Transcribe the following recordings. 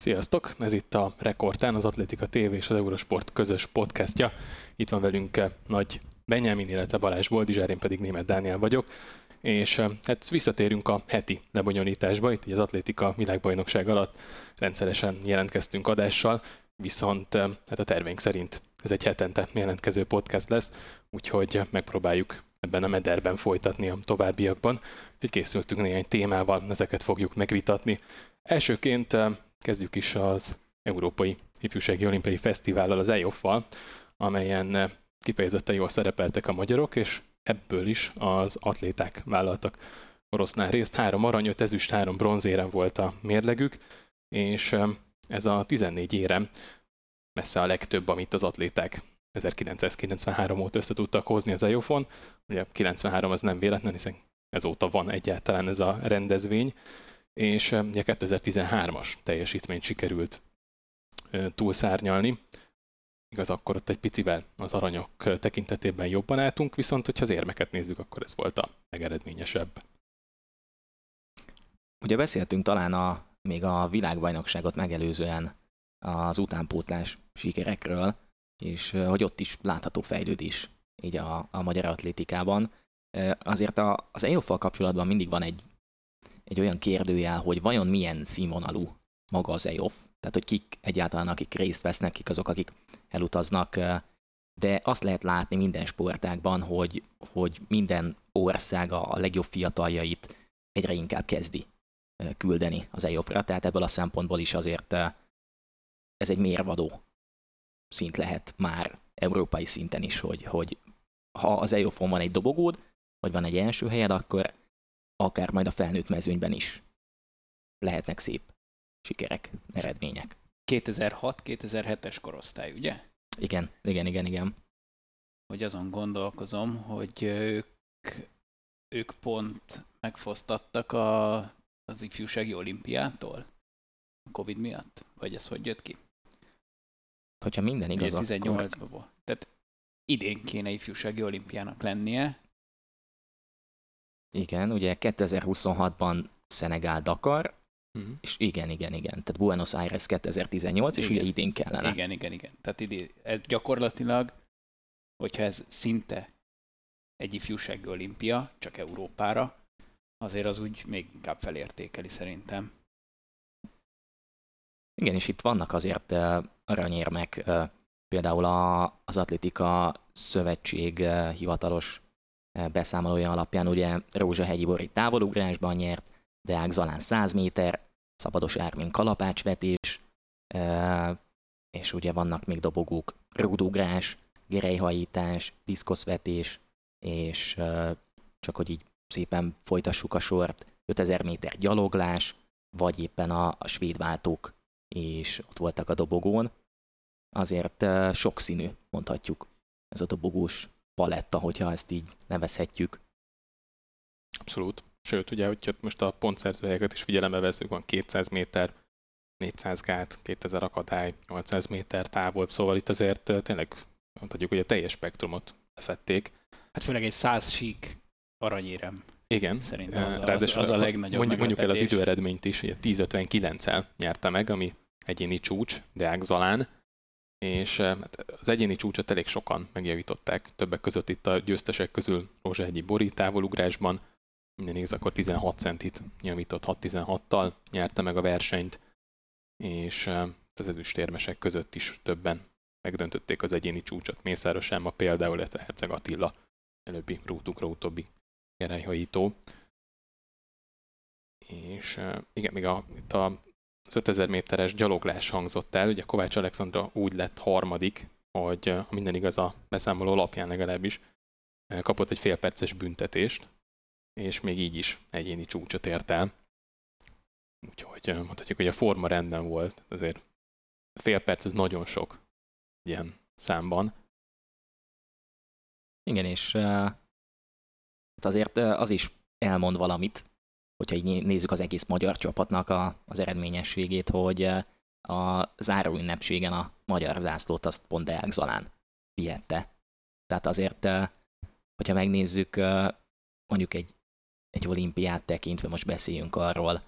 Sziasztok! Ez itt a Rekordtán, az Atlétika TV és az Eurosport közös podcastja. Itt van velünk eh, Nagy Benyámin, illetve Balázs Boldizsár, én pedig Német Dániel vagyok. És eh, hát visszatérünk a heti lebonyolításba, itt az Atlétika világbajnokság alatt rendszeresen jelentkeztünk adással, viszont eh, hát a terveink szerint ez egy hetente jelentkező podcast lesz, úgyhogy megpróbáljuk ebben a mederben folytatni a továbbiakban. Úgyhogy készültünk néhány témával, ezeket fogjuk megvitatni. Elsőként Kezdjük is az Európai Ifjúsági Olimpiai Fesztivállal, az EIOF-val, amelyen kifejezetten jól szerepeltek a magyarok, és ebből is az atléták vállaltak orosznál részt. Három arany, öt ezüst, három bronzérem volt a mérlegük, és ez a 14 érem messze a legtöbb, amit az atléták 1993 óta össze tudtak hozni az EIOF-on. Ugye 93 az nem véletlen, hiszen ezóta van egyáltalán ez a rendezvény, és ugye 2013-as teljesítményt sikerült túlszárnyalni. Igaz, akkor ott egy picivel az aranyok tekintetében jobban álltunk, viszont hogyha az érmeket nézzük, akkor ez volt a legeredményesebb. Ugye beszéltünk talán a, még a világbajnokságot megelőzően az utánpótlás sikerekről, és hogy ott is látható fejlődés így a, a magyar atlétikában. Azért a, az EOF-val kapcsolatban mindig van egy egy olyan kérdőjel, hogy vajon milyen színvonalú maga az EOF, tehát hogy kik egyáltalán, akik részt vesznek, kik azok, akik elutaznak, de azt lehet látni minden sportágban, hogy, hogy minden ország a legjobb fiataljait egyre inkább kezdi küldeni az EOF-ra, tehát ebből a szempontból is azért ez egy mérvadó szint lehet már európai szinten is, hogy, hogy ha az EOF-on van egy dobogód, vagy van egy első helyed, akkor akár majd a felnőtt mezőnyben is lehetnek szép sikerek, eredmények. 2006-2007-es korosztály, ugye? Igen, igen, igen, igen. Hogy azon gondolkozom, hogy ők, ők pont megfosztattak a, az ifjúsági olimpiától a Covid miatt? Vagy ez hogy jött ki? Hogyha minden igaz, 18-ban akkor... volt. Tehát idén kéne ifjúsági olimpiának lennie, igen, ugye 2026-ban Szenegál Dakar, mm. és igen, igen, igen. Tehát Buenos Aires 2018, igen. és ugye idén kellene. Igen, igen, igen. Tehát idén, ez gyakorlatilag, hogyha ez szinte egy ifjúsági olimpia, csak Európára, azért az úgy még inkább felértékeli szerintem. Igen, és itt vannak azért uh, aranyérmek, uh, például a, az Atlétika Szövetség uh, hivatalos beszámolója alapján ugye Rózsa hegyi Bori távolugrásban nyert, Deák Zalán 100 méter, Szabados Ármin kalapácsvetés, és ugye vannak még dobogók, rúdugrás, gerejhajítás, diszkoszvetés, és csak hogy így szépen folytassuk a sort, 5000 méter gyaloglás, vagy éppen a svéd váltók és ott voltak a dobogón. Azért sokszínű, mondhatjuk, ez a dobogós paletta, hogyha ezt így nevezhetjük. Abszolút. Sőt, ugye, hogyha most a pontszerzőhelyeket is figyelembe veszünk, van 200 méter, 400 gát, 2000 akadály, 800 méter távol, szóval itt azért tényleg mondhatjuk, hogy a teljes spektrumot lefették. Hát főleg egy 100 sík aranyérem. Igen. Szerintem az, az, az, az a legnagyobb mondjuk, mondjuk el az időeredményt is, ugye 10.59-el nyerte meg, ami egyéni csúcs Deák Zalán, és eh, hát az egyéni csúcsot elég sokan megjavították, többek között itt a győztesek közül Rózsahegyi Bori távolugrásban, minden igaz, akkor 16 centit javított 6-16-tal, nyerte meg a versenyt, és eh, az ezüstérmesek között is többen megdöntötték az egyéni csúcsot. Mészáros Emma például, illetve Herceg Attila, előbbi rútukra utóbbi gerelyhajító. És eh, igen, még a, itt a az 5000 méteres gyaloglás hangzott el, ugye Kovács Alexandra úgy lett harmadik, hogy ha minden igaz a beszámoló alapján legalábbis kapott egy félperces büntetést, és még így is egyéni csúcsot ért el. Úgyhogy mondhatjuk, hogy a forma rendben volt, azért fél perc ez nagyon sok ilyen számban. Igen, és uh, azért az is elmond valamit, hogyha így nézzük az egész magyar csapatnak a, az eredményességét, hogy eh, a záró ünnepségen a magyar zászlót azt pont Deák Zalán vihette. Tehát azért, eh, hogyha megnézzük eh, mondjuk egy, egy olimpiát tekintve, most beszéljünk arról,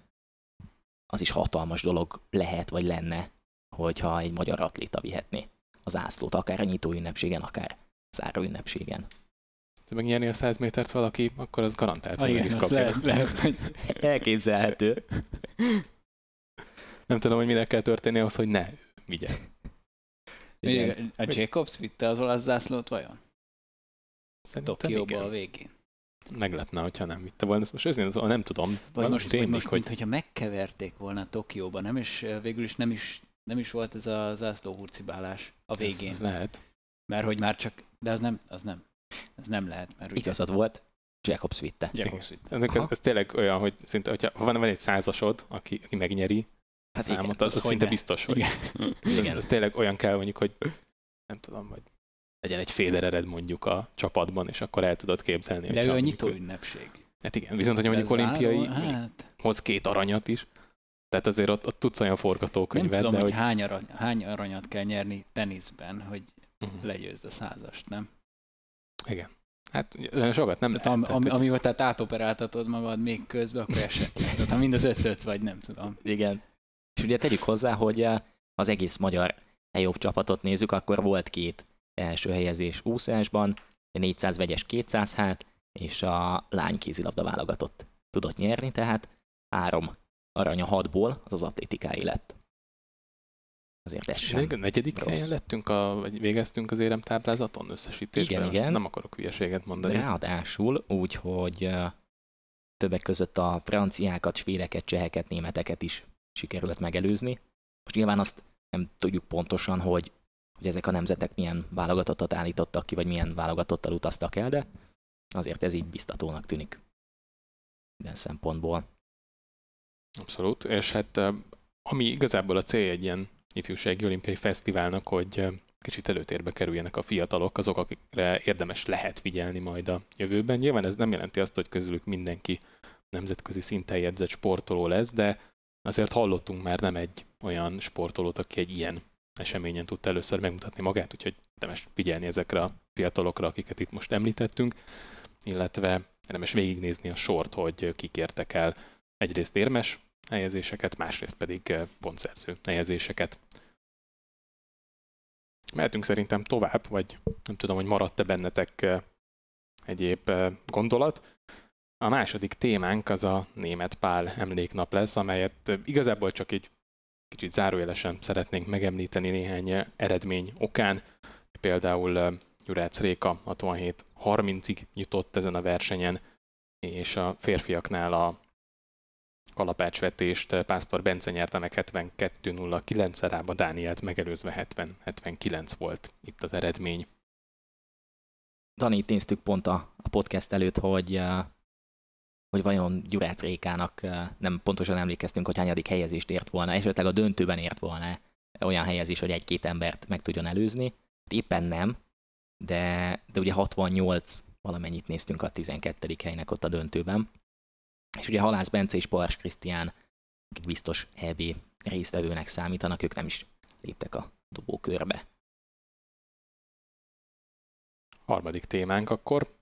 az is hatalmas dolog lehet, vagy lenne, hogyha egy magyar atléta vihetné az ászlót, akár a nyitó ünnepségen, akár záró ünnepségen. Ha megnyerni a 100 métert valaki, akkor az garantált, Ah, hogy igen, kapja. lehet, lehet, hogy Elképzelhető. Nem tudom, hogy minek kell történni ahhoz, hogy ne vigye. Igen. A Jacobs vitte az olasz zászlót vajon? Szerintem Tokióba igen. a végén. Meglepne, hogyha nem vitte volna. Ezt most őszintén nem tudom. Vagy most, vagy rémlik, most hogy mint hogyha megkeverték volna Tokióba, nem is, végül is nem is, nem is volt ez a zászló hurcibálás a végén. Ez, ez lehet. Mert hogy már csak, de az nem, az nem. Ez nem lehet, mert ugye Igazad volt, Jacobs vitte. Jacobs vitte. Ez, ez, tényleg olyan, hogy szinte, hogyha ha van, van egy százasod, aki, aki megnyeri Hát számot, igen. az, az szinte ne. biztos, hogy Igen. ez, Igen. ez tényleg olyan kell mondjuk, hogy nem tudom, hogy legyen egy féderered mondjuk a csapatban, és akkor el tudod képzelni. De ő a nyitó ünnepség. Hát igen, viszont, hogy mondjuk olimpiai Hát, hoz két aranyat is, tehát azért ott, ott tudsz olyan nem forgatókönyvet, tudom, de hogy, hogy... hány, arany, hány aranyat kell nyerni teniszben, hogy Mhm. legyőzd a százast, nem? Igen. Hát sokat nem Tehát lehet. ami, hogy- amivel tehát átoperáltatod magad még közben, akkor eset. Tehát ha mind az ötöt vagy, nem tudom. Igen. És ugye tegyük hozzá, hogy eh, az egész magyar playoff csapatot nézzük, akkor volt két első helyezés úszásban, 400 vegyes 200 hát, és a lány kézilabda válogatott tudott nyerni, tehát három aranya hatból az az atlétikáé lett. Azért ez sem. A negyedik rossz. helyen lettünk, a, vagy végeztünk az éremtáblázaton összesítésben. Igen, igen. Nem akarok hülyeséget mondani. Ráadásul úgy, hogy többek között a franciákat, svédeket, cseheket, németeket is sikerült megelőzni. Most nyilván azt nem tudjuk pontosan, hogy, hogy ezek a nemzetek milyen válogatottat állítottak ki, vagy milyen válogatottal utaztak el, de azért ez így biztatónak tűnik minden szempontból. Abszolút, és hát ami igazából a célja egy ilyen ifjúsági olimpiai fesztiválnak, hogy kicsit előtérbe kerüljenek a fiatalok, azok, akikre érdemes lehet figyelni majd a jövőben. Nyilván ez nem jelenti azt, hogy közülük mindenki nemzetközi szinten jegyzett sportoló lesz, de azért hallottunk már nem egy olyan sportolót, aki egy ilyen eseményen tudta először megmutatni magát, úgyhogy érdemes figyelni ezekre a fiatalokra, akiket itt most említettünk, illetve érdemes végignézni a sort, hogy kik értek el egyrészt érmes helyezéseket, másrészt pedig eh, pontszerző helyezéseket. Mehetünk szerintem tovább, vagy nem tudom, hogy maradt-e bennetek eh, egyéb eh, gondolat. A második témánk az a német Pál emléknap lesz, amelyet igazából csak egy kicsit zárójelesen szeretnénk megemlíteni néhány eredmény okán. Például Jurácz Réka 67-30-ig jutott ezen a versenyen, és a férfiaknál a kalapácsvetést Pásztor Bence nyerte meg 72-09 szerába, Dánielt megelőzve 70-79 volt itt az eredmény. Dani, itt néztük pont a, a podcast előtt, hogy, eh, hogy vajon Gyurác Rékának eh, nem pontosan emlékeztünk, hogy hányadik helyezést ért volna, esetleg a döntőben ért volna olyan helyezés, hogy egy-két embert meg tudjon előzni. Éppen nem, de, de ugye 68 valamennyit néztünk a 12. helynek ott a döntőben. És ugye Halász Bence és Pars Krisztián, akik biztos EB résztvevőnek számítanak, ők nem is léptek a dobókörbe. Harmadik témánk akkor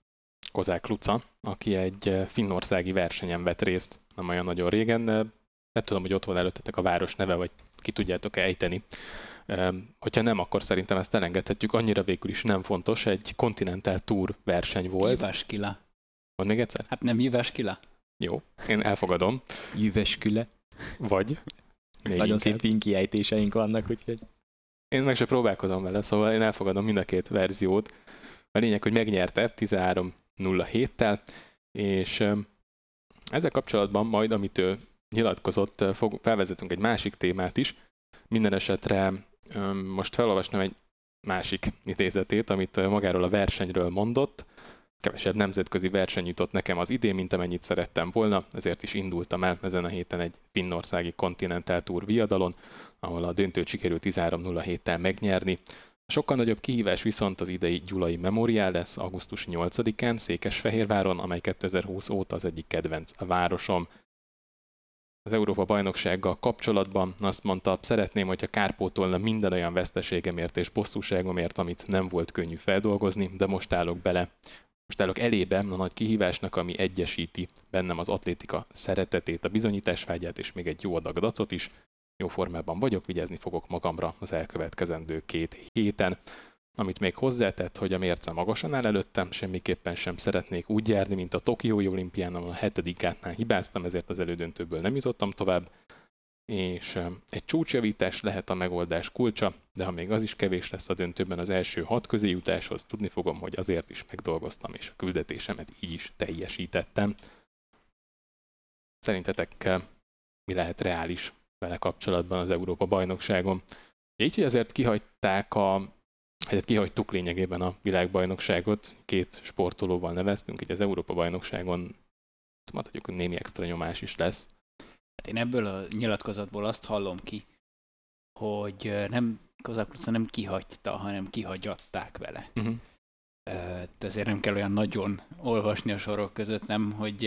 Kozák Luca, aki egy eh, finnországi versenyen vett részt nem olyan nagyon régen. de Nem tudom, hogy ott van előttetek a város neve, vagy ki tudjátok-e ejteni. Em, Hogyha nem, akkor szerintem ezt elengedhetjük. Annyira végül is nem fontos. Egy Continental Tour verseny volt. Jyväskylä. Mond még egyszer? Hát nem Jyväskylä? Jó, én elfogadom. Jüvesküle. Vagy még Nagyon inkább. szép finn kiejtéseink vannak, úgyhogy Én meg se próbálkozom vele, szóval én elfogadom mind a két verziót. A lényeg, hogy megnyerte 13-07-tel, és ezzel kapcsolatban majd, amit ő nyilatkozott, fog, felvezetünk egy másik témát is. Minden esetre most felolvasnám egy másik idézetét, amit magáról a versenyről mondott. Kevesebb nemzetközi verseny jutott nekem az idén, mint amennyit szerettem volna, ezért is indultam el ezen a héten egy finnországi Continental Tour viadalon, ahol a döntőt sikerült 13-07-tel megnyerni. A sokkal nagyobb kihívás viszont az idei Gyulai Memoriál lesz augusztus 8-án Székesfehérváron, amely 2020 óta az egyik kedvenc városom. Az Európa bajnoksággal kapcsolatban azt mondta, szeretném, hogyha kárpótolna minden olyan veszteségemért és bosszúságomért, amit nem volt könnyű feldolgozni, de most állok bele. Most állok elébe a nagy kihívásnak, ami egyesíti bennem az atlétika szeretetét, a bizonyításvágyát és még egy jó adag dacot is. Jó formában vagyok, vigyázni fogok magamra az elkövetkezendő két héten. Amit még hozzátett, hogy a mérce magasan áll előttem, semmiképpen sem szeretnék úgy járni, mint a Tokiói olimpián, ahol a hetedik gátnál hibáztam, ezért az elődöntőből nem jutottam tovább és egy csúcsjavítás lehet a megoldás kulcsa, de ha még az is kevés lesz a döntőben az első hat közé jutáshoz, tudni fogom, hogy azért is megdolgoztam, és a küldetésemet így is teljesítettem. Szerintetek mi lehet reális vele kapcsolatban az Európa bajnokságon? Így, hogy azért kihagyták a hát kihagytuk lényegében a világbajnokságot, két sportolóval neveztünk, így az Európa bajnokságon mondhatjuk, hogy némi extra nyomás is lesz Hát én ebből a nyilatkozatból azt hallom ki, hogy nem Kozakluca nem kihagyta, hanem kihagyatták vele. Uh-huh. De ezért nem kell olyan nagyon olvasni a sorok között, nem, hogy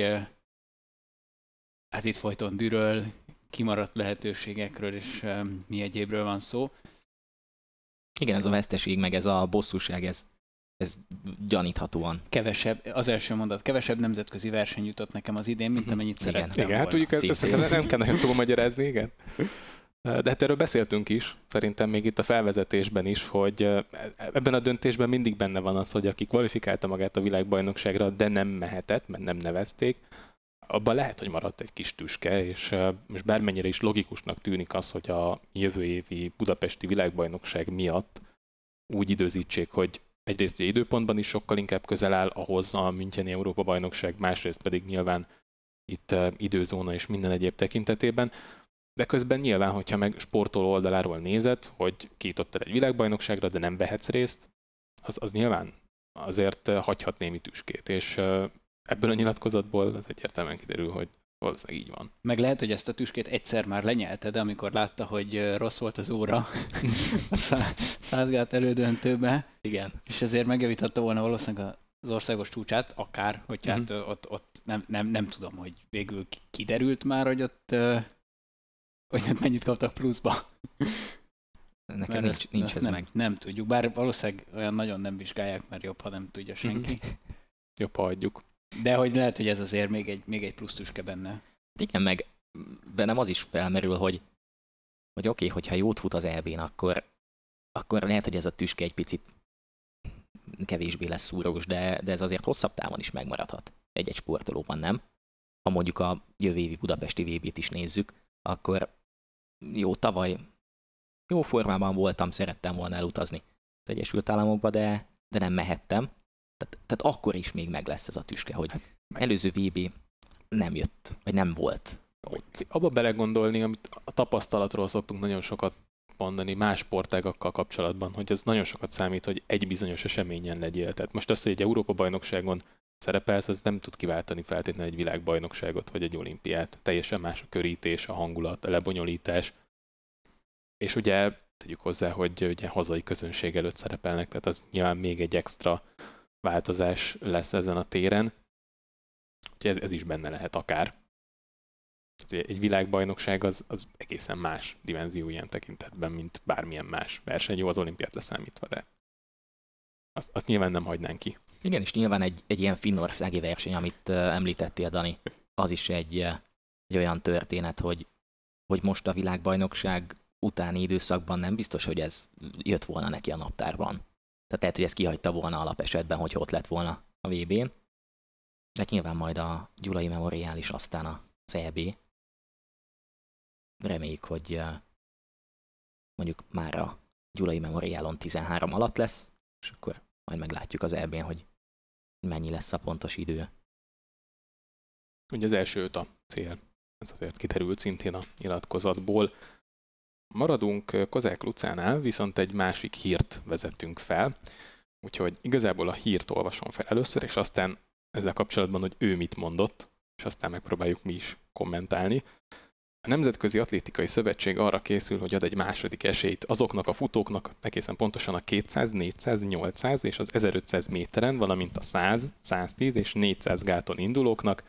hát itt folyton dűről, kimaradt lehetőségekről és mi egyébről van szó. Igen, ez a veszteség, meg ez a bosszúság, ez ez gyaníthatóan. Kevesebb, az első mondat, kevesebb nemzetközi verseny jutott nekem az idén, mint mhm. amennyit igen. szerettem Igen, hát tudjuk, ezt, ezt nem kell nagyon túlmagyarázni, igen. De hát erről beszéltünk is, szerintem még itt a felvezetésben is, hogy ebben a döntésben mindig benne van az, hogy aki kvalifikálta magát a világbajnokságra, de nem mehetett, mert nem nevezték, abban lehet, hogy maradt egy kis tüske, és most bármennyire is logikusnak tűnik az, hogy a jövő évi budapesti világbajnokság miatt úgy időzítsék, hogy egyrészt ugye időpontban is sokkal inkább közel áll ahhoz a Müncheni Európa bajnokság, másrészt pedig nyilván itt időzóna és minden egyéb tekintetében. De közben nyilván, hogyha meg sportoló oldaláról nézed, hogy kiított egy világbajnokságra, de nem vehetsz részt, az, az nyilván azért hagyhat némi tüskét, és ebből a nyilatkozatból az egyértelműen kiderül, hogy Valószínűleg így van. Meg lehet, hogy ezt a tüskét egyszer már lenyelte, de amikor látta, hogy rossz volt az óra a százgát elődöntőbe, Igen. és ezért megjavította volna valószínűleg az országos csúcsát, akár, hogy hát uh-huh. ott, ott nem, nem, nem tudom, hogy végül kiderült már, hogy ott, hogy ott mennyit kaptak pluszba. Nekem nincs, ezt, nincs ezt ez nem, meg. Nem tudjuk, bár valószínűleg olyan nagyon nem vizsgálják, mert jobb, ha nem tudja senki. jobb, ha adjuk. De hogy lehet, hogy ez azért még egy, még egy plusz tüske benne. Igen, meg bennem az is felmerül, hogy, hogy oké, okay, hogyha jót fut az elbén, akkor, akkor lehet, hogy ez a tüske egy picit kevésbé lesz szúrós, de, de ez azért hosszabb távon is megmaradhat egy-egy sportolóban, nem? Ha mondjuk a jövő évi budapesti vb is nézzük, akkor jó, tavaly jó formában voltam, szerettem volna elutazni az Egyesült Államokba, de, de nem mehettem, tehát, tehát akkor is még meg lesz ez a tüske, hogy hát, előző VB nem jött, vagy nem volt ott. Abba belegondolni, amit a tapasztalatról szoktunk nagyon sokat mondani más sportágakkal kapcsolatban, hogy ez nagyon sokat számít, hogy egy bizonyos eseményen legyél. Tehát most azt, hogy egy Európa-bajnokságon szerepelsz, az nem tud kiváltani feltétlenül egy világbajnokságot vagy egy olimpiát. Teljesen más a körítés, a hangulat, a lebonyolítás. És ugye tegyük hozzá, hogy ugye hazai közönség előtt szerepelnek, tehát az nyilván még egy extra változás lesz ezen a téren. Úgyhogy ez, ez is benne lehet akár. Egy világbajnokság az, az egészen más dimenzió ilyen tekintetben, mint bármilyen más verseny, jó az olimpiát leszámítva, de azt, azt nyilván nem hagynánk ki. Igen, és nyilván egy, egy ilyen finnországi verseny, amit uh, említettél, Dani, az is egy, egy olyan történet, hogy, hogy most a világbajnokság utáni időszakban nem biztos, hogy ez jött volna neki a naptárban. Tehát lehet, hogy ezt kihagyta volna alapesetben, hogy ott lett volna a VB-n. De nyilván majd a Gyulai Memoriál is aztán az EB. Reméljük, hogy mondjuk már a Gyulai Memoriálon 13 alatt lesz, és akkor majd meglátjuk az EB-n, hogy mennyi lesz a pontos idő. Ugye az első öt a cél. Ez azért kiterült szintén a nyilatkozatból. Maradunk Kozák Lucánál, viszont egy másik hírt vezettünk fel, úgyhogy igazából a hírt olvasom fel először, és aztán ezzel kapcsolatban, hogy ő mit mondott, és aztán megpróbáljuk mi is kommentálni. A Nemzetközi Atlétikai Szövetség arra készül, hogy ad egy második esélyt azoknak a futóknak, egészen pontosan a 200, 400, 800 és az 1500 méteren, valamint a 100, 110 és 400 gáton indulóknak,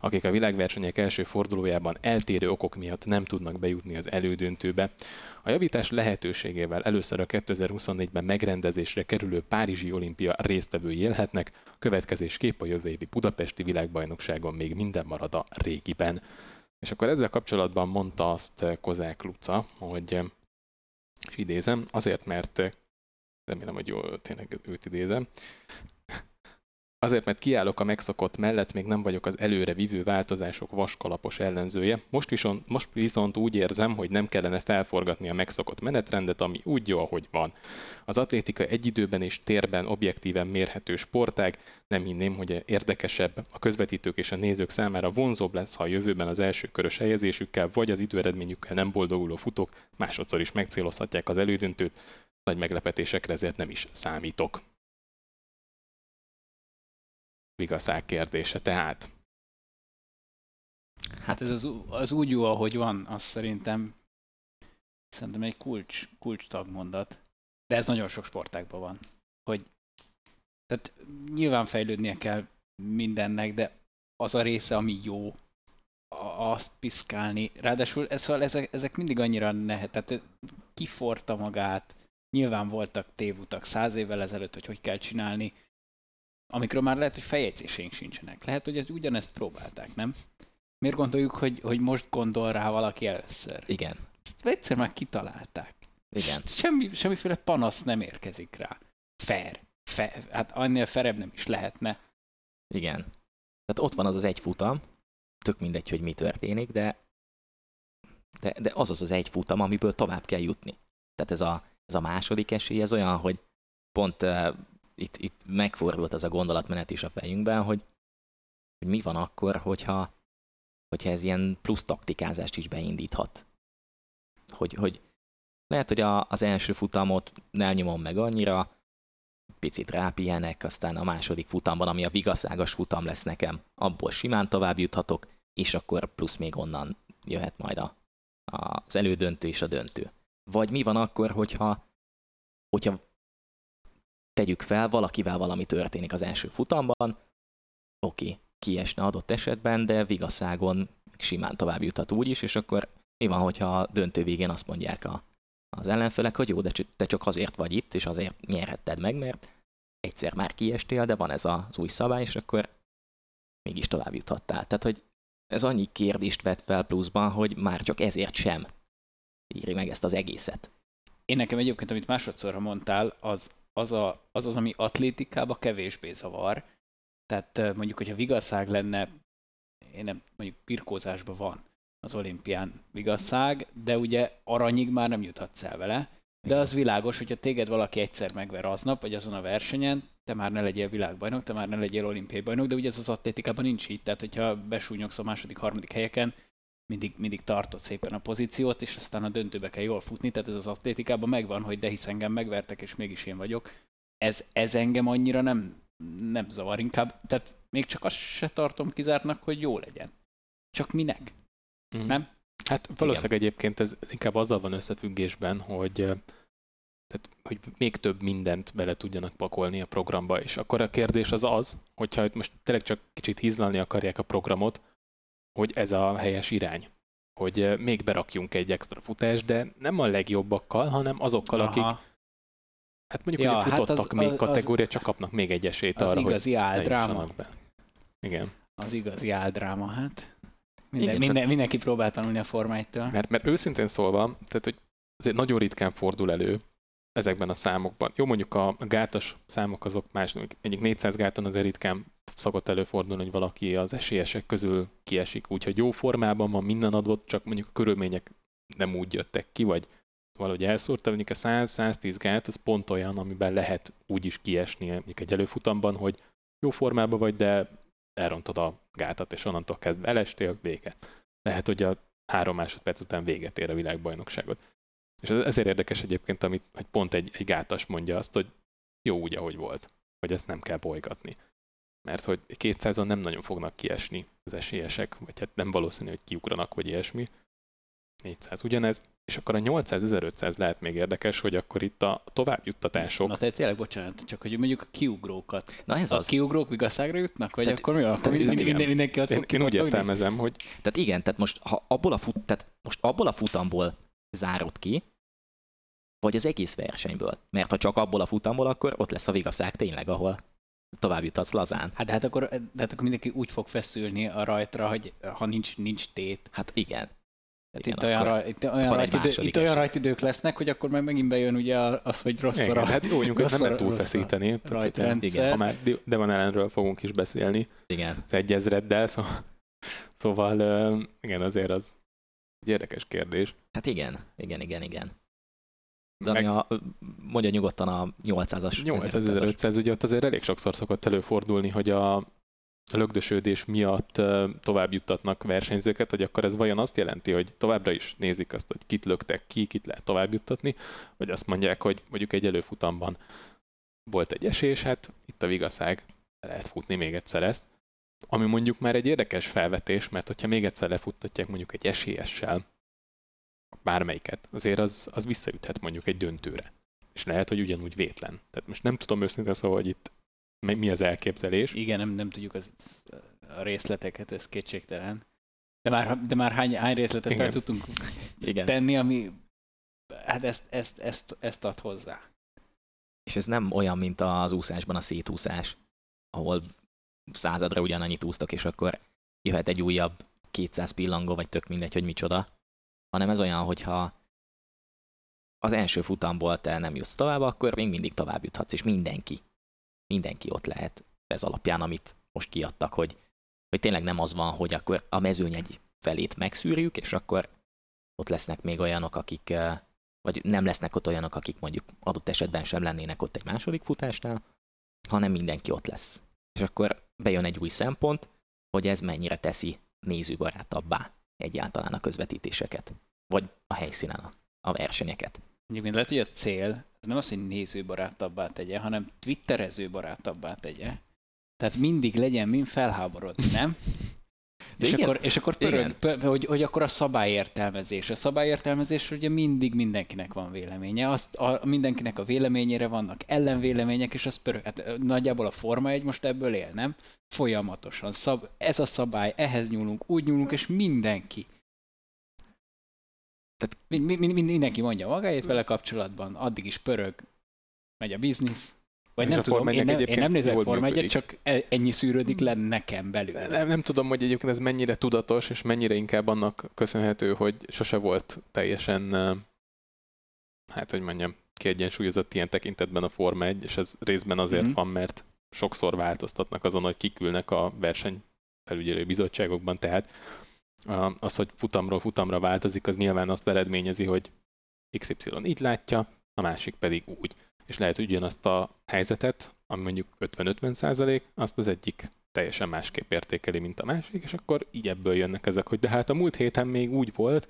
akik a világversenyek első fordulójában eltérő okok miatt nem tudnak bejutni az elődöntőbe. A javítás lehetőségével először a 2024-ben megrendezésre kerülő Párizsi olimpia résztvevői élhetnek, következésképp a jövő évi Budapesti világbajnokságon még minden marad a régiben. És akkor ezzel kapcsolatban mondta azt Kozák Luca, hogy és idézem, azért, mert remélem, hogy jól tényleg őt idézem, Azért, mert kiállok a megszokott mellett, még nem vagyok az előre vívő változások vaskalapos ellenzője. Most viszont, most viszont úgy érzem, hogy nem kellene felforgatni a megszokott menetrendet, ami úgy jó, ahogy van. Az atlétika egy időben és térben objektíven mérhető sportág. Nem hinném, hogy érdekesebb, a közvetítők és a nézők számára vonzóbb lesz, ha a jövőben az első körös helyezésükkel vagy az időeredményükkel nem boldoguló futók másodszor is megcélozhatják az elődöntőt. Nagy meglepetésekre ezért nem is számítok vigaszág kérdése. Tehát Hát ez az, az úgy jó, ahogy van, az szerintem szerintem egy kulcs, kulcs tagmondat. De ez nagyon sok sportágban van. Hogy tehát nyilván fejlődnie kell mindennek, de az a része, ami jó, azt piszkálni. Ráadásul ez, szóval ezek, ezek mindig annyira nehet, tehát kiforta magát, nyilván voltak tévutak száz évvel ezelőtt, hogy hogy kell csinálni, amikről már lehet, hogy feljegyzéseink sincsenek. Lehet, hogy ez ugyanezt próbálták, nem? Miért gondoljuk, hogy, hogy most gondol rá valaki először? Igen. Ezt egyszer már kitalálták. Igen. Semmi, semmiféle panasz nem érkezik rá. Fair. Fair. Hát annél ferebb nem is lehetne. Igen. Tehát ott van az az egy futam, tök mindegy, hogy mi történik, de, de, de az az az egy futam, amiből tovább kell jutni. Tehát ez a, ez a második esély, ez olyan, hogy pont itt, itt megfordult az a gondolatmenet is a fejünkben, hogy, hogy mi van akkor, hogyha, hogyha ez ilyen plusz taktikázást is beindíthat. Hogy, hogy lehet, hogy a, az első futamot nem nyomom meg annyira, picit rápihenek, aztán a második futamban, ami a vigaszágas futam lesz nekem, abból simán tovább juthatok, és akkor plusz még onnan jöhet majd a, a, az elődöntő és a döntő. Vagy mi van akkor, hogyha, hogyha tegyük fel, valakivel valami történik az első futamban, oké, kiesne adott esetben, de vigaszágon simán tovább juthat úgy is, és akkor mi van, hogyha a döntő végén azt mondják a, az ellenfelek, hogy jó, de te csak azért vagy itt, és azért nyerhetted meg, mert egyszer már kiestél, de van ez az új szabály, és akkor mégis tovább juthattál. Tehát, hogy ez annyi kérdést vett fel pluszban, hogy már csak ezért sem írj meg ezt az egészet. Én nekem egyébként, amit másodszorra mondtál, az az, a, az az, ami atlétikába kevésbé zavar. Tehát mondjuk, hogyha vigaszág lenne, én nem, mondjuk pirkózásban van az olimpián vigaszág, de ugye aranyig már nem juthatsz el vele. De az világos, hogyha téged valaki egyszer megver aznap, vagy azon a versenyen, te már ne legyél világbajnok, te már ne legyél olimpiai bajnok, de ugye ez az atlétikában nincs így. Tehát, hogyha besúnyogsz a második, harmadik helyeken, mindig, mindig tartott szépen a pozíciót, és aztán a döntőbe kell jól futni, tehát ez az atlétikában megvan, hogy de hisz engem megvertek, és mégis én vagyok. Ez, ez engem annyira nem, nem zavar, inkább, tehát még csak azt se tartom kizártnak, hogy jó legyen. Csak minek? Mm. Nem? Hát valószínűleg Igen. egyébként ez, ez inkább azzal van összefüggésben, hogy tehát, hogy még több mindent bele tudjanak pakolni a programba, és akkor a kérdés az az, hogyha most tényleg csak kicsit hízlalni akarják a programot, hogy ez a helyes irány. Hogy még berakjunk egy extra futást, de nem a legjobbakkal, hanem azokkal, Aha. akik hát mondjuk, ja, hogy futottak hát az, még az, kategória, csak kapnak még egy esélyt az arra, igazi hogy áldráma. be. Igen. Az igazi áldráma, hát. Minden, Igen, minden, csak... mindenki próbál tanulni a formájtól. Mert, mert őszintén szólva, tehát hogy azért nagyon ritkán fordul elő ezekben a számokban. Jó, mondjuk a, a gátas számok azok más, egyik 400 gáton azért ritkán szokott előfordulni, hogy valaki az esélyesek közül kiesik, úgyhogy jó formában van, minden adott, csak mondjuk a körülmények nem úgy jöttek ki, vagy valahogy elszúrta, mondjuk a 100-110 gát, az pont olyan, amiben lehet úgy is kiesni mondjuk egy előfutamban, hogy jó formában vagy, de elrontod a gátat, és onnantól kezdve elestél, vége. Lehet, hogy a három másodperc után véget ér a világbajnokságot. És ezért érdekes egyébként, amit, hogy pont egy, egy gátas mondja azt, hogy jó úgy, ahogy volt, hogy ezt nem kell bolygatni mert hogy 200-on nem nagyon fognak kiesni az esélyesek, vagy hát nem valószínű, hogy kiugranak, vagy ilyesmi. 400 ugyanez, és akkor a 800-1500 lehet még érdekes, hogy akkor itt a továbbjuttatások, Na tehát tényleg bocsánat, csak hogy mondjuk a kiugrókat. Na ez A az. kiugrók vigaszágra jutnak? Vagy Tehát- akkor mi van? Akkor minden, igen. minden, mindenki ott én, én úgy értelmezem, hogy Tehát igen, tehát most, ha abból a, fut, tehát most abból a futamból zárod ki, vagy az egész versenyből. Mert ha csak abból a futamból, akkor ott lesz a vigaszág tényleg, ahol tovább juthatsz lazán. Hát, de hát akkor, de hát akkor mindenki úgy fog feszülni a rajtra, hogy ha nincs, nincs tét. Hát igen. Tehát Igen, itt, olyan, raj, itt, olyan rajtidő, itt olyan rajtidők lesznek, hogy akkor meg megint bejön ugye az, hogy rossz a igen, raj, hát jó, mondjuk ezt nem lehet a- túlfeszíteni. a rajtrendszer. Ha már Devon ellenről fogunk is beszélni, Igen. az egy ezreddel, szóval, szóval igen, azért az egy érdekes kérdés. Hát igen, igen, igen, igen. De ami a, mondja nyugodtan a 800-as. 8500, ugye ott azért elég sokszor szokott előfordulni, hogy a lögdösödés miatt tovább juttatnak versenyzőket, hogy akkor ez vajon azt jelenti, hogy továbbra is nézik azt, hogy kit löktek ki, kit lehet tovább juttatni, vagy azt mondják, hogy mondjuk egy előfutamban volt egy esés, hát itt a vigaszág, le lehet futni még egyszer ezt. Ami mondjuk már egy érdekes felvetés, mert hogyha még egyszer lefuttatják mondjuk egy esélyessel, bármelyiket, azért az, az visszaüthet mondjuk egy döntőre. És lehet, hogy ugyanúgy vétlen. Tehát most nem tudom őszintén szóval, hogy itt mi az elképzelés. Igen, nem, nem tudjuk az, a részleteket, ez kétségtelen. De már, de már hány, hány részletet fel Igen. tudtunk Igen. tenni, ami hát ezt, ezt, ezt, ezt ad hozzá. És ez nem olyan, mint az úszásban a szétúszás, ahol századra ugyanannyit úsztok, és akkor jöhet egy újabb 200 pillangó, vagy tök mindegy, hogy micsoda, hanem ez olyan, hogyha az első futamból te nem jutsz tovább, akkor még mindig tovább juthatsz, és mindenki, mindenki ott lehet ez alapján, amit most kiadtak, hogy, hogy tényleg nem az van, hogy akkor a mezőny egy felét megszűrjük, és akkor ott lesznek még olyanok, akik eh, vagy nem lesznek ott olyanok, akik mondjuk adott esetben sem lennének ott egy második futásnál, hanem mindenki ott lesz. És akkor bejön egy új szempont, hogy ez mennyire teszi nézőbarátabbá egyáltalán a közvetítéseket, vagy a helyszínen a, versenyeket. Egyébként lehet, hogy a cél az nem az, hogy nézőbarátabbá tegye, hanem twitterező barátabbá tegye. Tehát mindig legyen mind felháborodni, nem? De és, igen, akkor, és akkor pörög, igen. pö, hogy, hogy akkor a szabályértelmezés. A szabályértelmezés ugye mindig mindenkinek van véleménye. Azt, a, mindenkinek a véleményére vannak ellenvélemények, és az pörög. Hát nagyjából a Forma egy most ebből él, nem? Folyamatosan. Szab, ez a szabály, ehhez nyúlunk, úgy nyúlunk, és mindenki. Tehát- Mi, mi, mi, mindenki mondja magáét vele kapcsolatban, addig is pörög, megy a biznisz. Vagy És nem tudom, én 1-nek nem, én nem nézek Forma 1 működik. csak e- ennyi szűrődik le nekem belül. Nem, nem tudom, hogy egyébként ez mennyire tudatos, és mennyire inkább annak köszönhető, hogy sose volt teljesen, hát hogy mondjam, kiegyensúlyozott ilyen tekintetben a Forma 1, és ez részben azért Mhm. van, mert sokszor változtatnak azon, hogy kikülnek a verseny felügyelő bizottságokban, tehát az, hogy futamról futamra változik, az nyilván azt eredményezi, hogy XY így látja, a másik pedig úgy. És lehet, hogy ugyanazt a helyzetet, ami mondjuk 50-50 százalék, azt az egyik teljesen másképp értékeli, mint a másik, és akkor így ebből jönnek ezek, hogy de hát a múlt héten még úgy volt,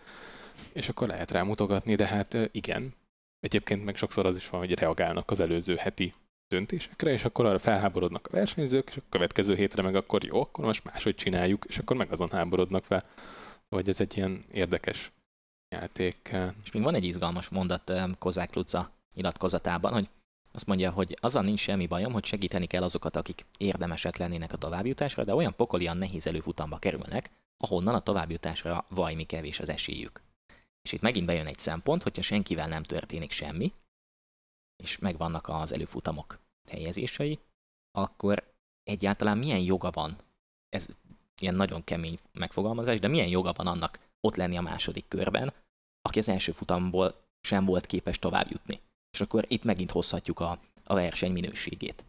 és akkor lehet rá mutogatni, de hát igen. Egyébként meg sokszor az is van, hogy reagálnak az előző heti döntésekre, és akkor arra felháborodnak a versenyzők, és a következő hétre meg akkor jó, akkor most máshogy csináljuk, és akkor meg azon háborodnak fel. Vagy ez egy ilyen érdekes játék. És még van egy izgalmas mondat Kozák Luca nyilatkozatában, hogy azt mondja, hogy azzal nincs semmi bajom, hogy segíteni kell azokat, akik érdemesek lennének a továbbjutásra, de olyan pokolian nehéz előfutamba kerülnek, ahonnan a továbbjutásra vajmi kevés az esélyük. És itt megint bejön egy szempont, hogyha senkivel nem történik semmi, és megvannak az előfutamok helyezései, akkor egyáltalán milyen joga van, ez ilyen nagyon kemény megfogalmazás, de milyen joga van annak ott lenni a második körben, aki az első futamból sem volt képes tovább jutni. És akkor itt megint hozhatjuk a, a verseny minőségét.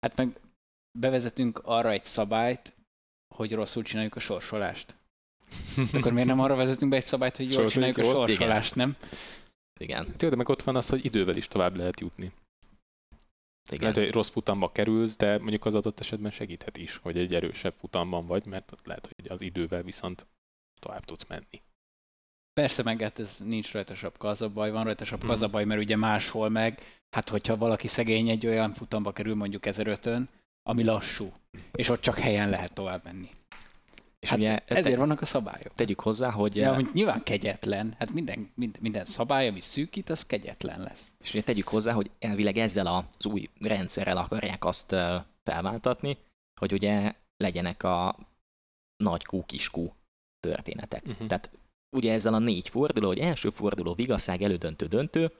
Hát meg bevezetünk arra egy szabályt, hogy rosszul csináljuk a sorsolást. Akkor miért nem arra vezetünk be egy szabályt, hogy jól csináljuk a sorsolást, nem? Igen, Hát de meg ott van az, hogy idővel is tovább lehet jutni. igen. Lehet, hogy rossz futamba kerülsz, de mondjuk az adott esetben segíthet is, hogy egy erősebb futamban vagy, mert ott lehet, hogy az idővel viszont tovább tudsz menni. Persze meg hát ez nincs rajta sapka, az a baj, van rajta sapka, az a baj, mert ugye máshol meg, hát hogyha valaki szegény egy olyan futamba kerül mondjuk 1005-ön, ami lassú, és ott csak helyen lehet tovább menni. És Hát ugye ezért te, vannak a szabályok. tegyük hozzá, hogy, De hogy nyilván kegyetlen, hát minden, minden, minden szabály, ami szűkít, az kegyetlen lesz. és ugye tegyük hozzá, hogy elvileg ezzel az új rendszerrel akarják azt ö, felváltatni, hogy ugye legyenek a nagy kú, kis kú történetek. Uh-huh. Tehát ugye ezzel a négy forduló, hogy első forduló, vigaszág, elődöntő, döntő,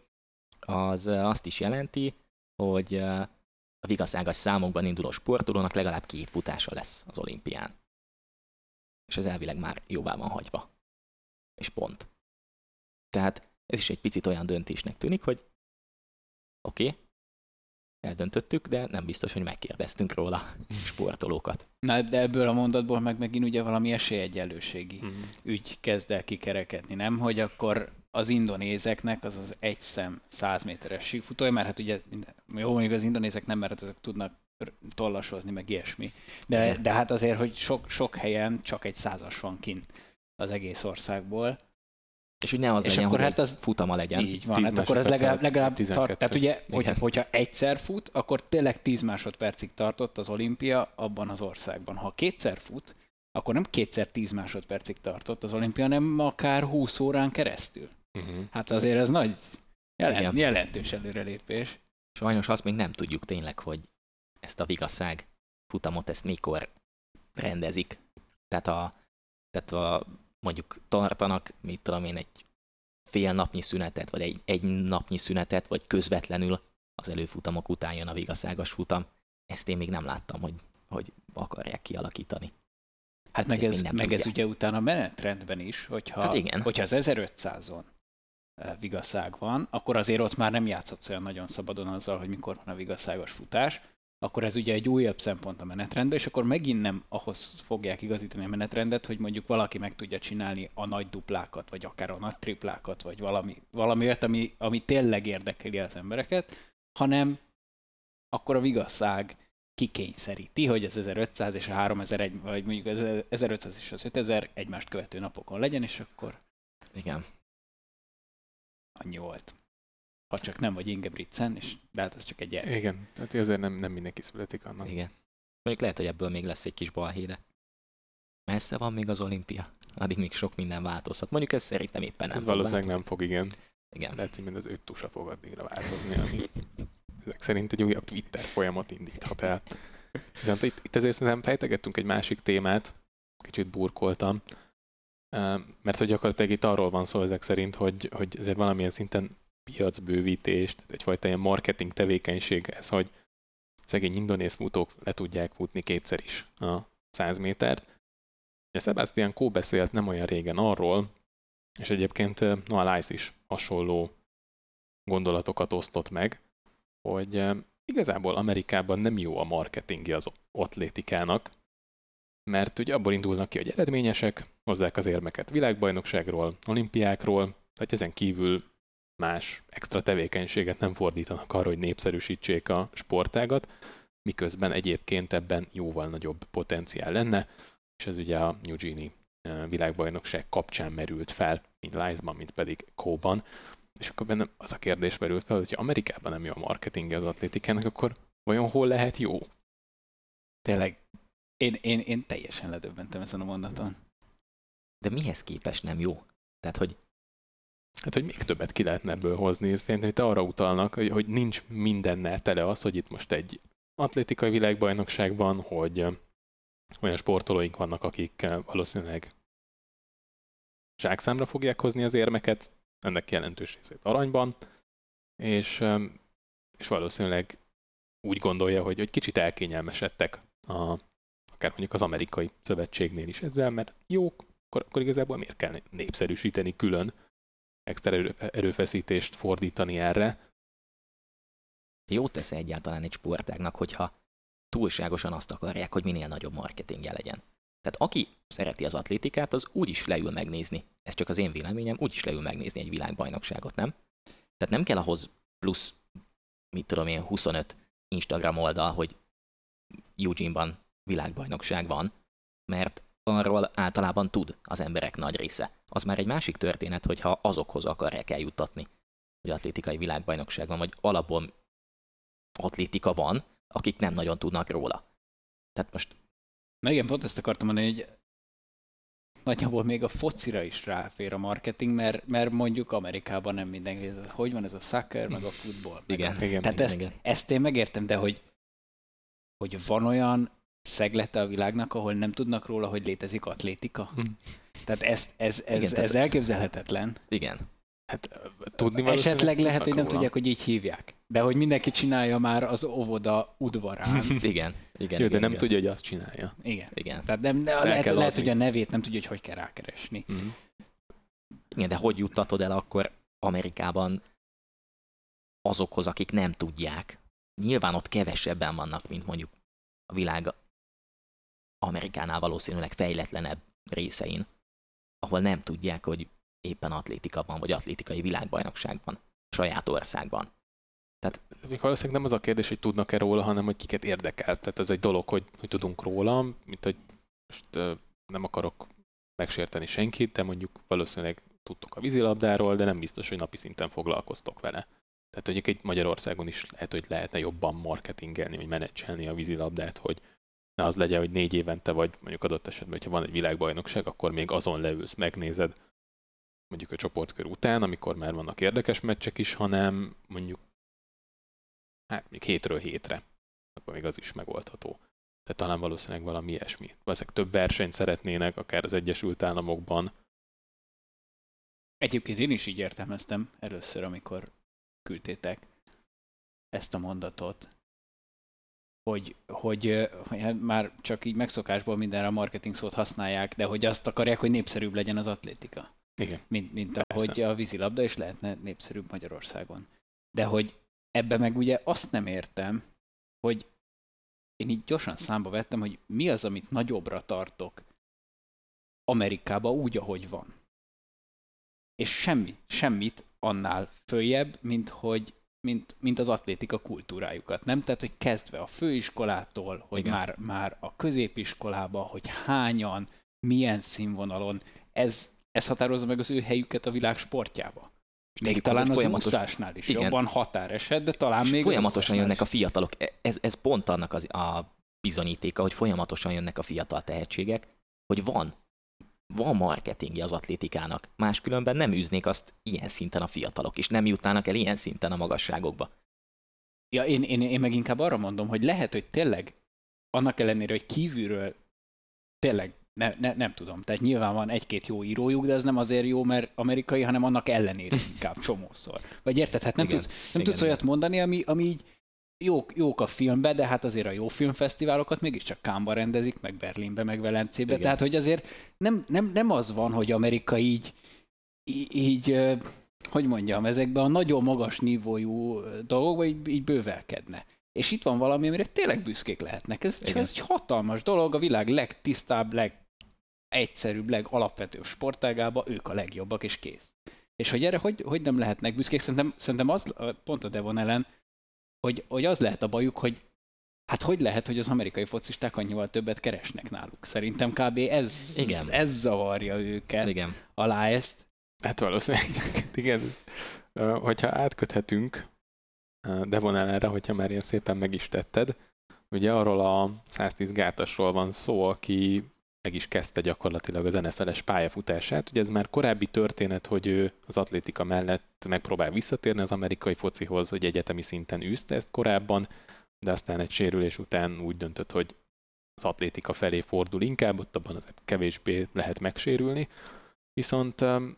az azt is jelenti, hogy a vigaszágas számokban induló sportolónak legalább két futása lesz az olimpián. És ez elvileg már jóvá van hagyva. És pont. Tehát ez is egy picit olyan döntésnek tűnik, hogy oké, okay, eldöntöttük, de nem biztos, hogy megkérdeztünk róla sportolókat. Na, de ebből a mondatból meg megint ugye valami esélyegyenlőségi Uh-huh. ügy kezd el kikerekedni, nem? Hogy akkor az indonézeknek az az egy szem 100 méteres síkfutója, mert hát ugye, jó, mondjuk az indonézek nem, mert ezek tudnak tollasozni, meg ilyesmi. De, de hát azért, hogy sok, sok helyen csak egy százas van kint az egész országból. És hogy ne az És legyen, akkor hogy hát egy az- futama legyen. Így van, 10 hát akkor ez legalább, legalább 12. tart. Tehát ugye, hogy, Igen. hogyha egyszer fut, akkor tényleg 10 másodpercig tartott az olimpia abban az országban. Ha kétszer fut, akkor nem kétszer 10 másodpercig tartott az olimpia, hanem akár 20 órán keresztül. Uh-huh. Hát azért ez nagy, Igen. jelent, jelentős előrelépés. Sajnos azt még nem tudjuk tényleg, hogy ezt a vigaszág futamot ezt mikor rendezik. Tehát, a, tehát a, mondjuk tartanak, mit tudom én, egy fél napnyi szünetet, vagy egy, egy napnyi szünetet, vagy közvetlenül az előfutamok után jön a vigaszágas futam. Ezt én még nem láttam, hogy, hogy akarják kialakítani. Hát meg ez, meg ez ugye utána menetrendben is, hogyha, Hát igen. hogyha az 1500-on eh, vigaszág van, akkor azért ott már nem játszhatsz olyan nagyon szabadon azzal, hogy mikor van a vigaszágos futás, akkor ez ugye egy újabb szempont a menetrendben, és akkor megint nem ahhoz fogják igazítani a menetrendet, hogy mondjuk valaki meg tudja csinálni a nagy duplákat, vagy akár a nagy triplákat, vagy valami, valami olyat, ami, ami tényleg érdekeli az embereket, hanem akkor a vigaszág kikényszeríti, hogy az 1500 és a 3001, vagy mondjuk az 1500 és az 5000 egymást követő napokon legyen, és akkor Igen. annyi volt. Ha csak nem vagy Ingebrigtsen, és de hát ez csak egy gyermek. Igen, tehát azért nem, nem mindenki születik annak. Igen. Mondjuk lehet, hogy ebből még lesz egy kis balhéde. Messze van még az olimpia. Addig még sok minden változhat. Mondjuk ez szerintem éppen nem Ez fog valószínűleg nem változni. fog, igen. Igen. Lehet, hogy mind az öt tusa fog addigra változni, ami ezek szerint egy újabb Twitter folyamat indíthat el. Viszont itt, itt ezért szerintem fejtegettünk egy másik témát, kicsit burkoltam, mert hogy gyakorlatilag itt arról van szó ezek szerint, hogy, hogy ezért valamilyen szinten piacbővítés, tehát egyfajta ilyen marketing tevékenység ez, hogy szegény indonéz futók le tudják futni kétszer is a 100 métert. Ugye Sebastian Kó beszélt nem olyan régen arról, és egyébként ö, Noah Lyles is hasonló gondolatokat osztott meg, hogy ö, igazából Amerikában nem jó a marketingje az atlétikának, mert ugye abból indulnak ki, hogy eredményesek, hozzák az érmeket világbajnokságról, olimpiákról, tehát ezen kívül más extra tevékenységet nem fordítanak arra, hogy népszerűsítsék a sportágat, miközben egyébként ebben jóval nagyobb potenciál lenne, és ez ugye a New Gini eh, világbajnokság kapcsán merült fel, mint Lice-ban, mint pedig Kóban. És akkor bennem az a kérdés merült fel, hogy ha Amerikában nem jó a marketing az atlétikának, akkor vajon hol lehet jó? Tényleg, én, én, én teljesen ledöbbentem ezen a mondaton. De mihez képest nem jó? Tehát, hogy Hát, hogy még többet ki lehetne ebből hozni. Szerintem itt arra utalnak, hogy, hogy nincs mindennel tele az, hogy itt most egy atlétikai világbajnokságban, hogy olyan sportolóink vannak, akik valószínűleg zsákszámra fogják hozni az érmeket, ennek jelentős részét aranyban, és, és valószínűleg úgy gondolja, hogy, hogy kicsit elkényelmesedtek a, akár mondjuk az amerikai szövetségnél is ezzel, mert jók, akkor, akkor igazából miért kell népszerűsíteni külön extra erő, erőfeszítést fordítani erre. jó tesz egyáltalán egy sportágnak, hogyha túlságosan azt akarják, hogy minél nagyobb marketingje legyen. Tehát aki szereti az atlétikát, az úgy is leül megnézni. Ez csak az én véleményem, úgy is leül megnézni egy világbajnokságot, nem? Tehát nem kell ahhoz plusz, mit tudom én, 25 Instagram oldal, hogy Eugene-ban világbajnokság van, mert arról általában tud az emberek nagy része. Az már egy másik történet, hogyha azokhoz akarják eljuttatni, hogy atlétikai világbajnokság van, vagy alapból atlétika van, akik nem nagyon tudnak róla. Tehát most Na igen, pont ezt akartam mondani, hogy nagyjából még a focira is ráfér a marketing, mert, mert mondjuk Amerikában nem mindenki, hogy van ez a soccer, meg a futball. meg Igen. a- Igen. Tehát ezt, igen. ezt én megértem, de hogy, hogy van olyan szeglete a világnak, ahol nem tudnak róla, hogy létezik atlétika. Hm. Tehát ez, ez, ez, Igen, tehát- ez elképzelhetetlen. Igen. Hát tudni Esetleg lehet, hogy nem róla. tudják, hogy így hívják. De hogy mindenki csinálja már az óvoda udvarán. Igen. Igen. Jó, igen, de nem igen. tudja, hogy azt csinálja. Igen. Igen. Tehát nem, El lehet, lehet, hogy a nevét nem tudja, hogy hogy kell rákeresni. Mhm. Igen, de hogy juttatod el akkor Amerikában azokhoz, akik nem tudják? Nyilván ott kevesebben vannak, mint mondjuk a világ Amerikánál valószínűleg fejletlenebb részein, ahol nem tudják, hogy éppen atlétika van, vagy atlétikai világbajnokságban, saját országban. Még valószínűleg nem az a kérdés, hogy tudnak-e róla, hanem hogy kiket érdekel. Tehát ez egy dolog, hogy, hogy tudunk róla, mint hogy most ö, nem akarok megsérteni senkit, de mondjuk valószínűleg tudtok a vízilabdáról, de nem biztos, hogy napi szinten foglalkoztok vele. Tehát mondjuk egy Magyarországon is lehet, hogy lehetne jobban marketingelni, vagy menedzselni a vízilabdát, hogy ne az legyen, hogy négy évente, vagy mondjuk adott esetben, hogyha van egy világbajnokság, akkor még azon leülsz, megnézed mondjuk a csoportkör után, amikor már vannak érdekes meccsek is, hanem mondjuk hát még hétről hétre, akkor még az is megoldható. Tehát talán valószínűleg valami ilyesmi. Valószínűleg több versenyt szeretnének, akár az Egyesült Államokban. Egyébként én is így értelmeztem először, amikor küldtétek ezt a mondatot, hogy, hogy, hát már csak így megszokásból mindenre a marketing szót használják, de hogy azt akarják, hogy népszerűbb legyen az atlétika. Igen. mint, mint Persze. ahogy a vízilabda is lehetne népszerűbb Magyarországon. De hogy ebbe meg ugye azt nem értem, hogy én így gyorsan számba vettem, hogy mi az, amit nagyobbra tartok Amerikába úgy, ahogy van. És semmi, semmit annál följebb, mint hogy mint, mint az atlétika kultúrájukat, nem? Tehát, hogy kezdve a főiskolától, hogy Igen. már, már a középiskolába, hogy hányan, milyen színvonalon, ez, ez határozza meg az ő helyüket a világ sportjába. Még Mondjuk talán az folyamatos- úszásnál is Igen. jobban határeset, de talán És még folyamatosan jönnek a fiatalok. E- Ez, ez pont annak az, a bizonyítéka, hogy folyamatosan jönnek a fiatal tehetségek, hogy van, van marketingje az atlétikának. Máskülönben nem űznék azt ilyen szinten a fiatalok, és nem jutnának el ilyen szinten a magasságokba. Ja, én, én, én meg inkább arra mondom, hogy lehet, hogy tényleg annak ellenére, hogy kívülről tényleg ne, ne, nem tudom. Tehát nyilván van egy-két jó írójuk, de ez nem azért jó, mert amerikai, hanem annak ellenére inkább csomószor. Vagy érted? Hát nem Igen, tudsz, nem igen, tudsz olyat mondani, ami, ami így jók, jók a filmbe, de hát azért a jó filmfesztiválokat mégiscsak Kámba rendezik, meg Berlinbe, meg Velencébe. Igen. Tehát, hogy azért nem, nem, nem az van, hogy Amerika így, így, hogy mondjam, ezekben a nagyon magas nívójú dolgokban így, így bővelkedne. És itt van valami, amire tényleg büszkék lehetnek. Ez, Igen. ez egy hatalmas dolog, a világ legtisztább, legegyszerűbb, legalapvetőbb sportágában ők a legjobbak, és kész. És hogy erre hogy, hogy nem lehetnek büszkék, szerintem, szerintem az, pont a Devon ellen, hogy, hogy az lehet a bajuk, hogy hát hogy lehet, hogy az amerikai focisták annyival többet keresnek náluk. Szerintem kb. ez, Igen. ez zavarja őket Igen. alá ezt. Hát valószínűleg, igen. Hogyha átköthetünk ö, Devon ellenre, hogyha már ilyen szépen meg is tetted, ugye arról a 110 gátasról van szó, aki meg is kezdte gyakorlatilag az NFL-es pályafutását. Ugye ez már korábbi történet, hogy ő az atlétika mellett megpróbál visszatérni az amerikai focihoz, hogy egyetemi szinten űzte ezt korábban, de aztán egy sérülés után úgy döntött, hogy az atlétika felé fordul inkább, ott abban azért kevésbé lehet megsérülni. Viszont öm,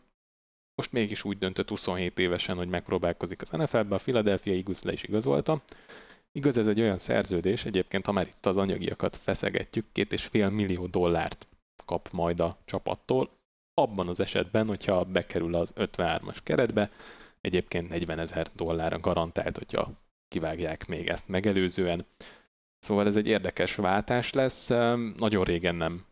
most mégis úgy döntött 27 évesen, hogy megpróbálkozik az NFL-be, a Philadelphia Eagles le is igazolta. Igaz, ez egy olyan szerződés, egyébként ha már itt az anyagiakat feszegetjük, két és fél millió dollárt kap majd a csapattól, abban az esetben, hogyha bekerül az 53-as keretbe, egyébként 40 ezer dollárra garantált, hogyha kivágják még ezt megelőzően. Szóval ez egy érdekes váltás lesz. Nagyon régen nem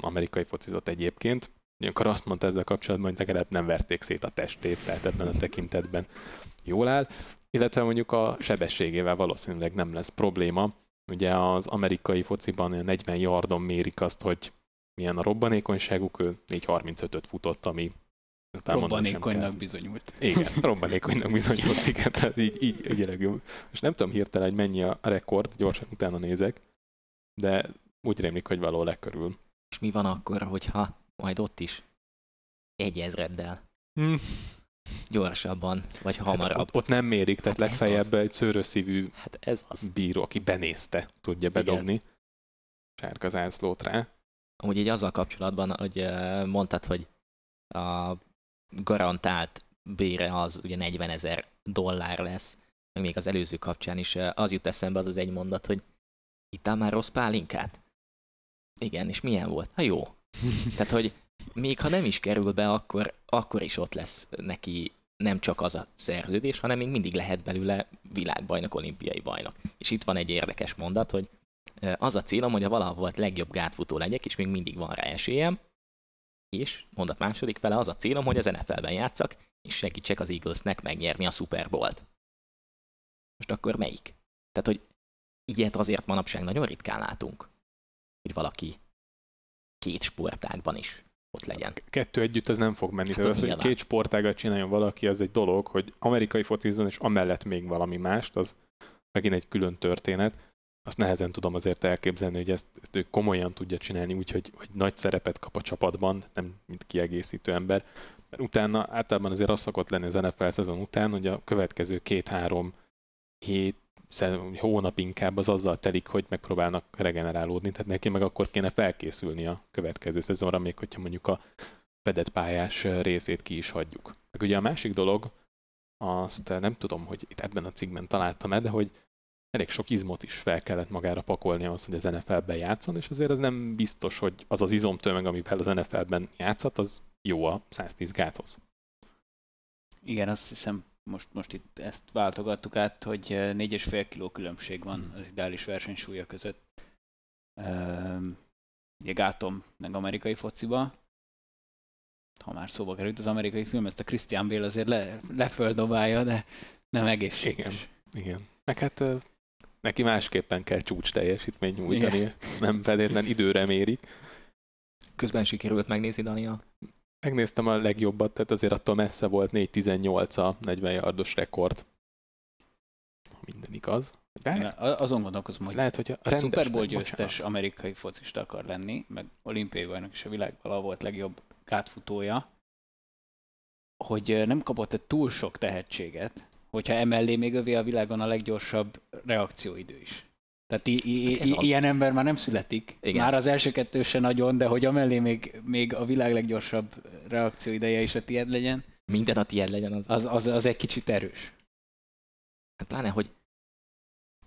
amerikai focizott egyébként. Ilyenkor azt mondta ezzel kapcsolatban, hogy legalább nem verték szét a testét, tehát ebben a tekintetben jól áll. Illetve mondjuk a sebességével valószínűleg nem lesz probléma. Ugye az amerikai fociban olyan 40 yardon mérik azt, hogy milyen a robbanékonyságuk, ő 4.35-öt futott, ami. Robbanékonynak bizonyult. Igen, robbanékonynak bizonyult, igen, tehát így, így, így jó. Most nem tudom hirtelen, hogy mennyi a rekord, gyorsan utána nézek, de úgy rémlik, hogy való lekörül. És mi van akkor, hogyha majd ott is egy ezreddel Hm. Gyorsabban, vagy Hát hamarabb. ott, ott nem mérik, tehát Hát legfeljebb egy szőrösszívű Hát ez az. bíró, aki benézte, tudja bedobni sárga zászlót rá. Amúgy így azzal kapcsolatban, hogy mondtad, hogy a garantált bére az ugye 40 ezer dollár lesz, meg még az előző kapcsán is az jut eszembe az az egy mondat, hogy ittál már rossz pálinkát? Igen, és milyen volt? Ha jó. Tehát, hogy még ha nem is kerül be, akkor, akkor is ott lesz neki nem csak az a szerződés, hanem még mindig lehet belőle világbajnok, olimpiai bajnok. És itt van egy érdekes mondat, hogy az a célom, hogy a valaha volt legjobb gátfutó legyek, és még mindig van rá esélyem, és mondat második fele, az a célom, hogy az NFL-ben játszak, és segítsek az Eaglesnek megnyerni a Super Bowl-t. Most akkor melyik? Tehát, hogy ilyet azért manapság nagyon ritkán látunk, hogy valaki két sportágban is ott legyen. Kettő együtt ez nem fog menni. Hát Tehát az az, hogy két sportágat csináljon valaki, az egy dolog, hogy amerikai focizzon, és amellett még valami mást, az megint egy külön történet. Azt nehezen tudom azért elképzelni, hogy ezt, ezt ő komolyan tudja csinálni, úgyhogy hogy nagy szerepet kap a csapatban, nem mint kiegészítő ember. Mert utána általában azért az szokott lenni az NFL szezon után, hogy a következő két-három hét, hónap inkább az azzal telik, hogy megpróbálnak regenerálódni, tehát neki meg akkor kéne felkészülni a következő szezonra, még hogyha mondjuk a fedett pályás részét ki is hagyjuk. Meg ugye a másik dolog, azt nem tudom, hogy itt ebben a cikkben találtam-e, de hogy elég sok izmot is fel kellett magára pakolni ahhoz, hogy az NFL-ben játszon, és azért az nem biztos, hogy az az izomtömeg, amivel az NFL-ben játszhat, az jó a 110 gáthoz. Igen, azt hiszem, most, most itt ezt váltogattuk át, hogy eh, 4,5 kiló különbség van Hmm. az ideális versenysúlya között. Ehm, Ugye gátom meg amerikai fociba. Ha már szóba került az amerikai film, ezt a Christian Bale azért le, leföldobálja, de nem egészséges. Igen. Meg hát ö, neki másképpen kell csúcs teljesítmény nyújtani, nem feltétlenül időre mérik. Közben sikerült megnézni, Daniel? Megnéztem a legjobbat, tehát azért attól messze volt 4.18 a 40 yardos rekord. Minden igaz. Bár, Én a- azon gondolkozom, hogy lehet, hogy a, a Super Bowl győztes bocsánat. amerikai focista akar lenni, meg olimpiai bajnok is a világ valaha volt legjobb gátfutója, hogy nem kapott egy túl sok tehetséget, hogyha emellé még övé a világon a leggyorsabb reakcióidő is. Tehát i- i- i- ilyen ember már nem születik. Igen. Már az első kettő se nagyon, de hogy amellé még, még a világ leggyorsabb reakcióideje is a tiéd legyen, Minden a tiéd legyen az. az, az, az egy kicsit erős. Hát pláne, hogy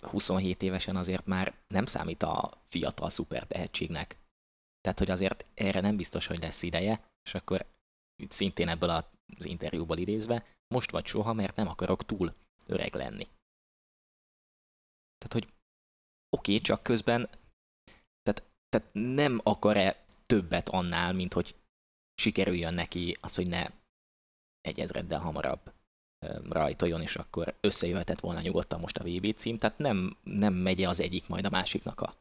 27 évesen azért már nem számít a fiatal szuper tehetségnek. Tehát, hogy azért erre nem biztos, hogy lesz ideje, és akkor itt szintén ebből az interjúból idézve, most vagy soha, mert nem akarok túl öreg lenni. Tehát, hogy oké, okay, csak közben tehát, tehát nem akar-e többet annál, mint hogy sikerüljön neki az, hogy ne egy ezreddel hamarabb rajtoljon, és akkor összejöhetett volna nyugodtan most a VB cím, tehát nem, nem megy az egyik majd a másiknak a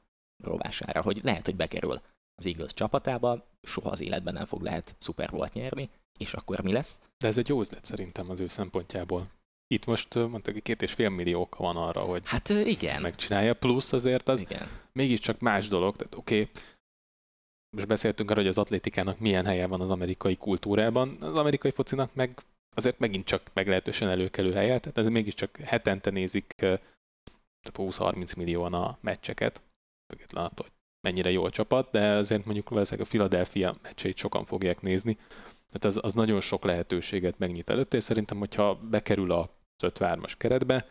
rovására, hogy lehet, hogy bekerül az Eagles csapatába, soha az életben nem fog lehet Super Bowl-t nyerni, és akkor mi lesz? De ez egy jó üzlet szerintem az ő szempontjából. Itt most ö, mondtak, hogy két és fél millió oka van arra, hogy Hát ö, ezt igen, megcsinálja, plusz azért az igen. mégiscsak más dolog, tehát oké, okay, most beszéltünk arról, hogy az atlétikának milyen helye van az amerikai kultúrában, az amerikai focinak meg azért megint csak meglehetősen előkelő helye, tehát ez mégiscsak hetente nézik ö, tehát 20-30 millióan a meccseket, független attól, hogy mennyire jó a csapat, de azért mondjuk valószínűleg a Philadelphia meccseit sokan fogják nézni, tehát az, az nagyon sok lehetőséget megnyit előtt, és szerintem, hogyha bekerül a 53-as keretbe,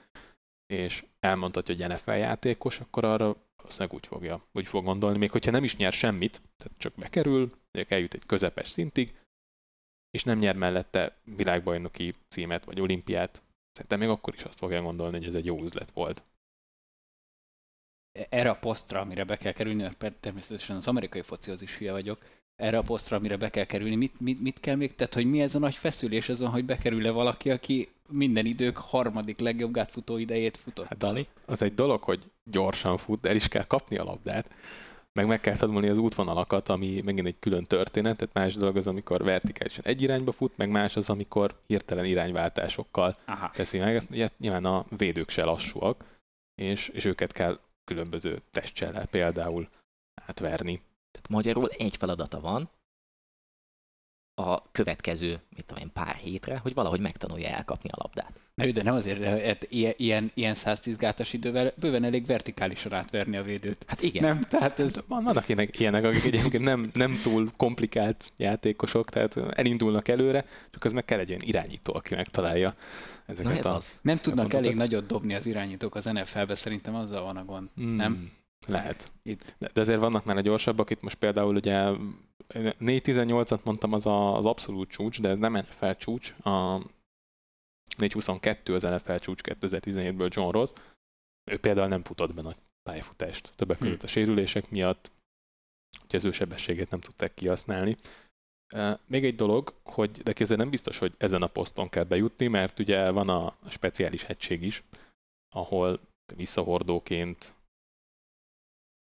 és elmondhatja, hogy NFL játékos, akkor arra valószínűleg úgy fogja, úgy fog gondolni, még hogyha nem is nyer semmit, tehát csak bekerül, mondjuk eljut egy közepes szintig, és nem nyer mellette világbajnoki címet, vagy olimpiát, szerintem még akkor is azt fogja gondolni, hogy ez egy jó üzlet volt. erre a posztra, amire be kell kerülni, természetesen az amerikai focihoz is hülye vagyok, erre a posztra, amire be kell kerülni, mit, mit, mit kell még? Tehát, hogy mi ez a nagy feszülés azon, hogy bekerül-e valaki, aki minden idők harmadik legjobb gátfutó idejét futott? Hát Dani? Az egy dolog, hogy gyorsan fut, de el is kell kapni a labdát, meg meg kell tanulni az útvonalakat, ami megint egy külön történet, tehát más dolog az, amikor vertikálisan egy irányba fut, meg más az, amikor hirtelen irányváltásokkal Aha. teszi meg. Ezt ugye nyilván a védők se lassúak, és, és őket kell különböző testcsellel például átverni. Tehát magyarul egy feladata van, a következő, mit tudom én, pár hétre, hogy valahogy megtanulja elkapni a labdát. Na, de nem azért, de hát ilyen, ilyen, ilyen 110 gátas idővel bőven elég vertikálisan átverni a védőt. Hát igen. Nem, tehát ez... Van, vannak ilyenek, ilyenek, akik egyébként nem, nem túl komplikált játékosok, tehát elindulnak előre, csak az meg kell egy olyan irányító, aki megtalálja ezeket Na ez a... az. Nem tudnak elég nagyot dobni az irányítók az NFL-be, szerintem azzal van a gond. Mm, Nem? Lehet. Itt. De, azért vannak már a gyorsabbak, itt most például ugye 4.18-at mondtam, az a, az abszolút csúcs, de ez nem NFL csúcs, a 4.22 az NFL csúcs 2017-ből John Ross. Ő például nem futott be nagy pályafutást, többek között a sérülések miatt, hogy az ő sebességét nem tudták kihasználni. Még egy dolog, hogy de kézzel nem biztos, hogy ezen a poszton kell bejutni, mert ugye van a speciális egység is, ahol visszahordóként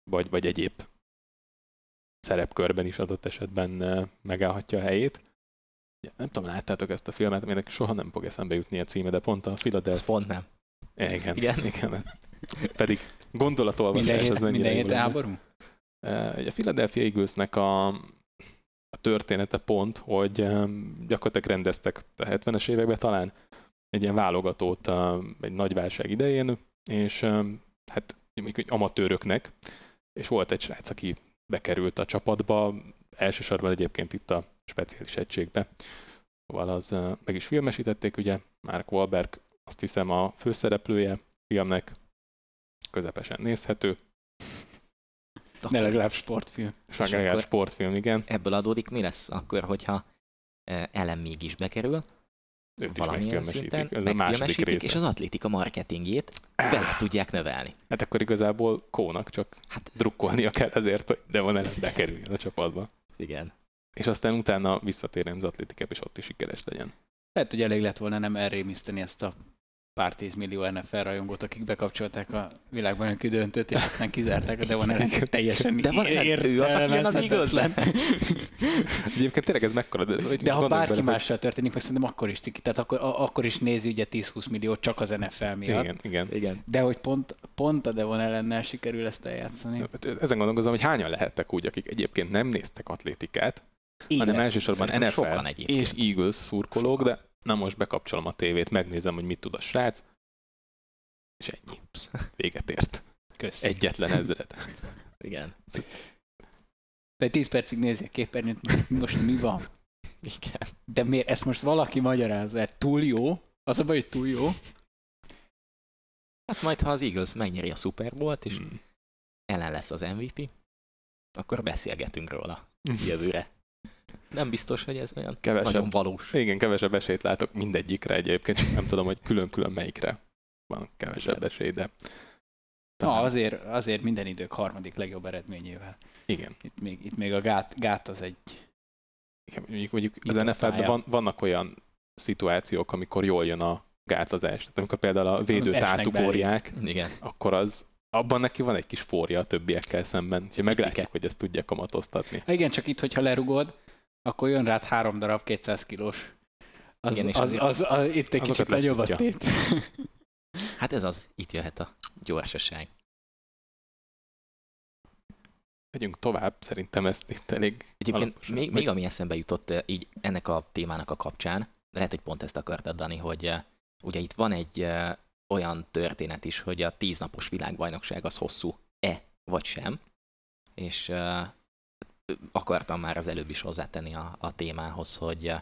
vagy, vagy egyéb szerepkörben is adott esetben megállhatja a helyét. Nem tudom, láttátok ezt a filmet, aminek soha nem fog eszembe jutni a címe, de pont a Ez Philadelphia... pont nem. Igen, Igen? igen. Pedig gondolatolvasás Minden, az mennyire minden hét háború? A Philadelphia Eaglesnek a, a története pont, hogy gyakorlatilag rendeztek a 70-es években talán egy ilyen válogatót egy nagy válság idején, és hát amatőröknek, és volt egy srác, aki bekerült a csapatba, elsősorban egyébként itt a speciális egységbe. Szóval az meg is filmesítették, ugye Mark Wahlberg azt hiszem a főszereplője filmnek, közepesen nézhető, Ne legalább sportfilm. és legalább sportfilm, igen. Ebből adódik, mi lesz akkor, hogyha Ellen mégis bekerül, Őt is valamilyen szinten, megfilmesítik. Ez a második megfilmesítik, része. és az atlétika marketingjét vele tudják növelni. Hát akkor igazából Kónak csak Hát drukkolnia kell ezért, hogy Devon bekerüljön a csapatba. igen. És aztán utána visszatérjen az atlétikába, és ott is sikeres legyen. Lehet, hogy elég lett volna nem elrémiszteni ezt a pár tízmillió NFL rajongót, akik bekapcsolták a világbajnoki döntőt, és aztán kizárták a Devon Allen teljesen De van- ő az, aki az értelmezhetetlen. Egyébként tényleg ez mekkora, de, De ha bárki bele, mással történik, meg szerintem akkor is ciki. Tehát akkor, a, akkor is nézi ugye 10-20 millió csak az NFL miatt. Igen, igen. Igen. De hogy pont, pont a Devon ellennel sikerül ezt eljátszani. Hát Ezen gondolkozom, hogy hányan lehettek úgy, akik egyébként nem néztek atlétikát, hanem Élet. elsősorban Szerintem NFL sokan egyébként. és Eagles szurkolók, Sokan. de na most bekapcsolom a tévét, megnézem, hogy mit tud a srác, és ennyi. Véget ért. Köszi. Egyetlen ezred. Igen. De 10 percig nézi a képernyőt, most mi van? Igen. De miért ezt most valaki magyarázza? el? Túl jó? Az a baj, hogy túl jó? Hát majd, ha az Eagles megnyeri a Super Bowl-t, és Hmm. Ellen lesz az MVP, akkor beszélgetünk róla jövőre. Nem biztos, hogy ez olyan Kevesebb. nagyon valós. Igen, kevesebb esélyt látok mindegyikre egyébként, csak nem tudom, hogy külön-külön melyikre van kevesebb Igen. esély, de Na, azért, azért minden idők harmadik legjobb eredményével. igen. Itt még, itt még a gát, gát az egy... igen. Mondjuk, mondjuk az NFL-ben van, vannak olyan szituációk, amikor jól jön a gátozás. Tehát amikor például a védőt átugorják, Igen. akkor az abban neki van egy kis fória a többiekkel szemben. Úgyhogy meglátjuk, hogy ezt tudja kamatoztatni. Igen, csak itt, hogyha lerugod, akkor jön rád három darab 200 kilós. Az, Igen, és az, azért- az, az, itt egy kicsit nagyobb a tét. Hát ez az, itt jöhet a gyorsaság. Megyünk tovább, szerintem ezt itt elég Egyébként még, még ami eszembe jutott eh, így ennek a témának a kapcsán, lehet, hogy pont ezt akartad, Dani, hogy eh, ugye itt van egy eh, olyan történet is, hogy a tíznapos világbajnokság az hosszú-e vagy sem, és akartam már az előbb is hozzátenni a, a témához, hogy eh,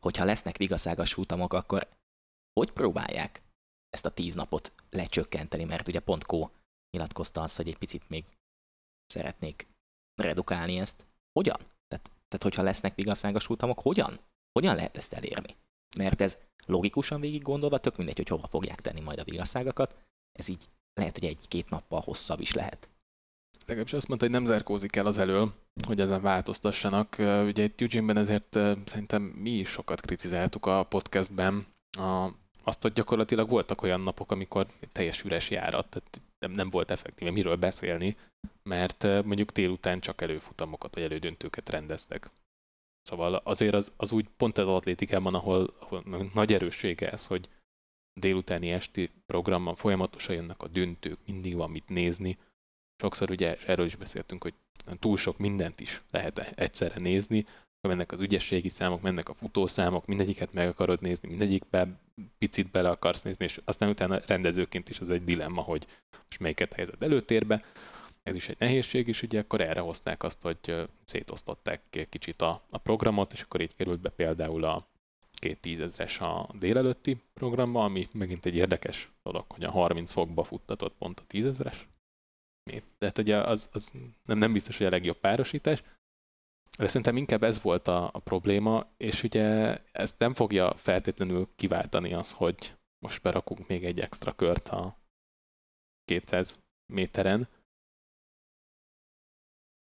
hogyha lesznek vigaszágas futamok, akkor hogy próbálják ezt a tíz napot lecsökkenteni, mert ugye pont Kó nyilatkozta azt, hogy egy picit még szeretnék redukálni ezt. Hogyan? Tehát, tehát hogyha lesznek vigaszágas futamok, hogyan? Hogyan lehet ezt elérni? Mert ez logikusan végig gondolva, tök mindegy, hogy hova fogják tenni majd a vigaszágakat, ez így lehet, hogy egy-két nappal hosszabb is lehet. Legalábbis azt mondta, hogy nem zárkózik el az elől, hogy ezen változtassanak. Ugye itt Eugene-ben ezért szerintem mi is sokat kritizáltuk a podcastben a, azt, hogy gyakorlatilag voltak olyan napok, amikor teljes üres járat, tehát nem, nem volt effektíve miről beszélni, mert mondjuk délután csak előfutamokat vagy elődöntőket rendeztek. Szóval azért az, az úgy pont az atlétikában, ahol, ahol nagy erőssége ez, hogy délutáni esti programban folyamatosan jönnek a döntők, mindig van mit nézni, sokszor ugye, és erről is beszéltünk, hogy túl sok mindent is lehet egyszerre nézni, mennek az ügyességi számok, mennek a futószámok, mindegyiket meg akarod nézni, mindegyikbe picit bele akarsz nézni, és aztán utána rendezőként is az egy dilemma, hogy most melyiket helyezed előtérbe. Ez is egy nehézség, és ugye akkor erre hozták azt, hogy szétosztották kicsit a, a programot, és akkor így került be például a két tízezres a délelőtti programba, ami megint egy érdekes dolog, hogy a 30 fokba futtatott pont a tízezres. Tehát ugye az, az nem, nem biztos, hogy a legjobb párosítás, de szerintem inkább ez volt a, a probléma, és ugye ezt nem fogja feltétlenül kiváltani az, hogy most berakunk még egy extra kört a 200 méteren.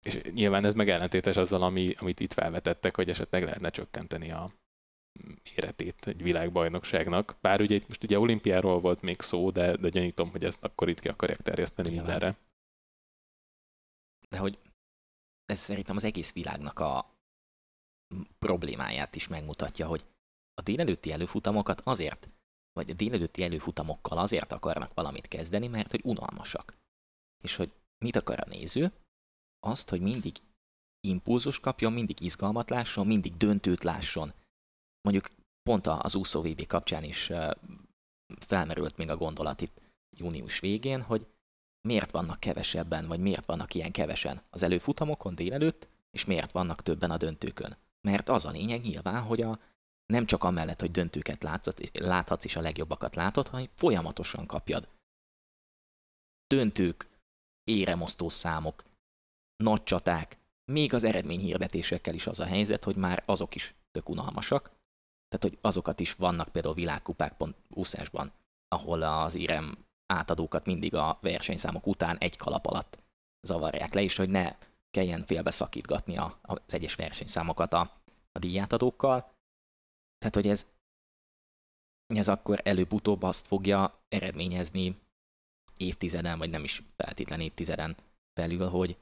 És nyilván ez meg ellentétes azzal, ami, amit itt felvetettek, hogy esetleg lehetne csökkenteni a méretét egy világbajnokságnak. Bár ugye most ugye olimpiáról volt még szó, de, de gyanítom, hogy ezt akkor itt ki akarják terjeszteni nyilván. mindenre. De hogy ez szerintem az egész világnak a problémáját is megmutatja, hogy a délelőtti előfutamokat azért, vagy a délelőtti előfutamokkal azért akarnak valamit kezdeni, mert hogy unalmasak. És hogy mit akar a néző? Azt, hogy mindig impulzus kapjon, mindig izgalmat lásson, mindig döntőt lásson. Mondjuk pont az úszó VB kapcsán is felmerült még a gondolat itt június végén, hogy miért vannak kevesebben, vagy miért vannak ilyen kevesen az előfutamokon délelőtt, és miért vannak többen a döntőkön. Mert az a lényeg nyilván, hogy a, nem csak amellett, hogy döntőket látsz, láthatsz és a legjobbakat látod, hanem folyamatosan kapjad. Döntők, éremosztó számok, nagy csaták, még az eredményhirdetésekkel is az a helyzet, hogy már azok is tök unalmasak. Tehát, hogy azokat is vannak például világkupák pont úszásban, ahol az érem átadókat mindig a versenyszámok után egy kalap alatt zavarják le, és hogy ne kelljen félbe szakítgatni a, az egyes versenyszámokat a, a díjátadókkal. Tehát, hogy ez, ez akkor előbb-utóbb azt fogja eredményezni évtizeden, vagy nem is feltétlen évtizeden belül, hogy,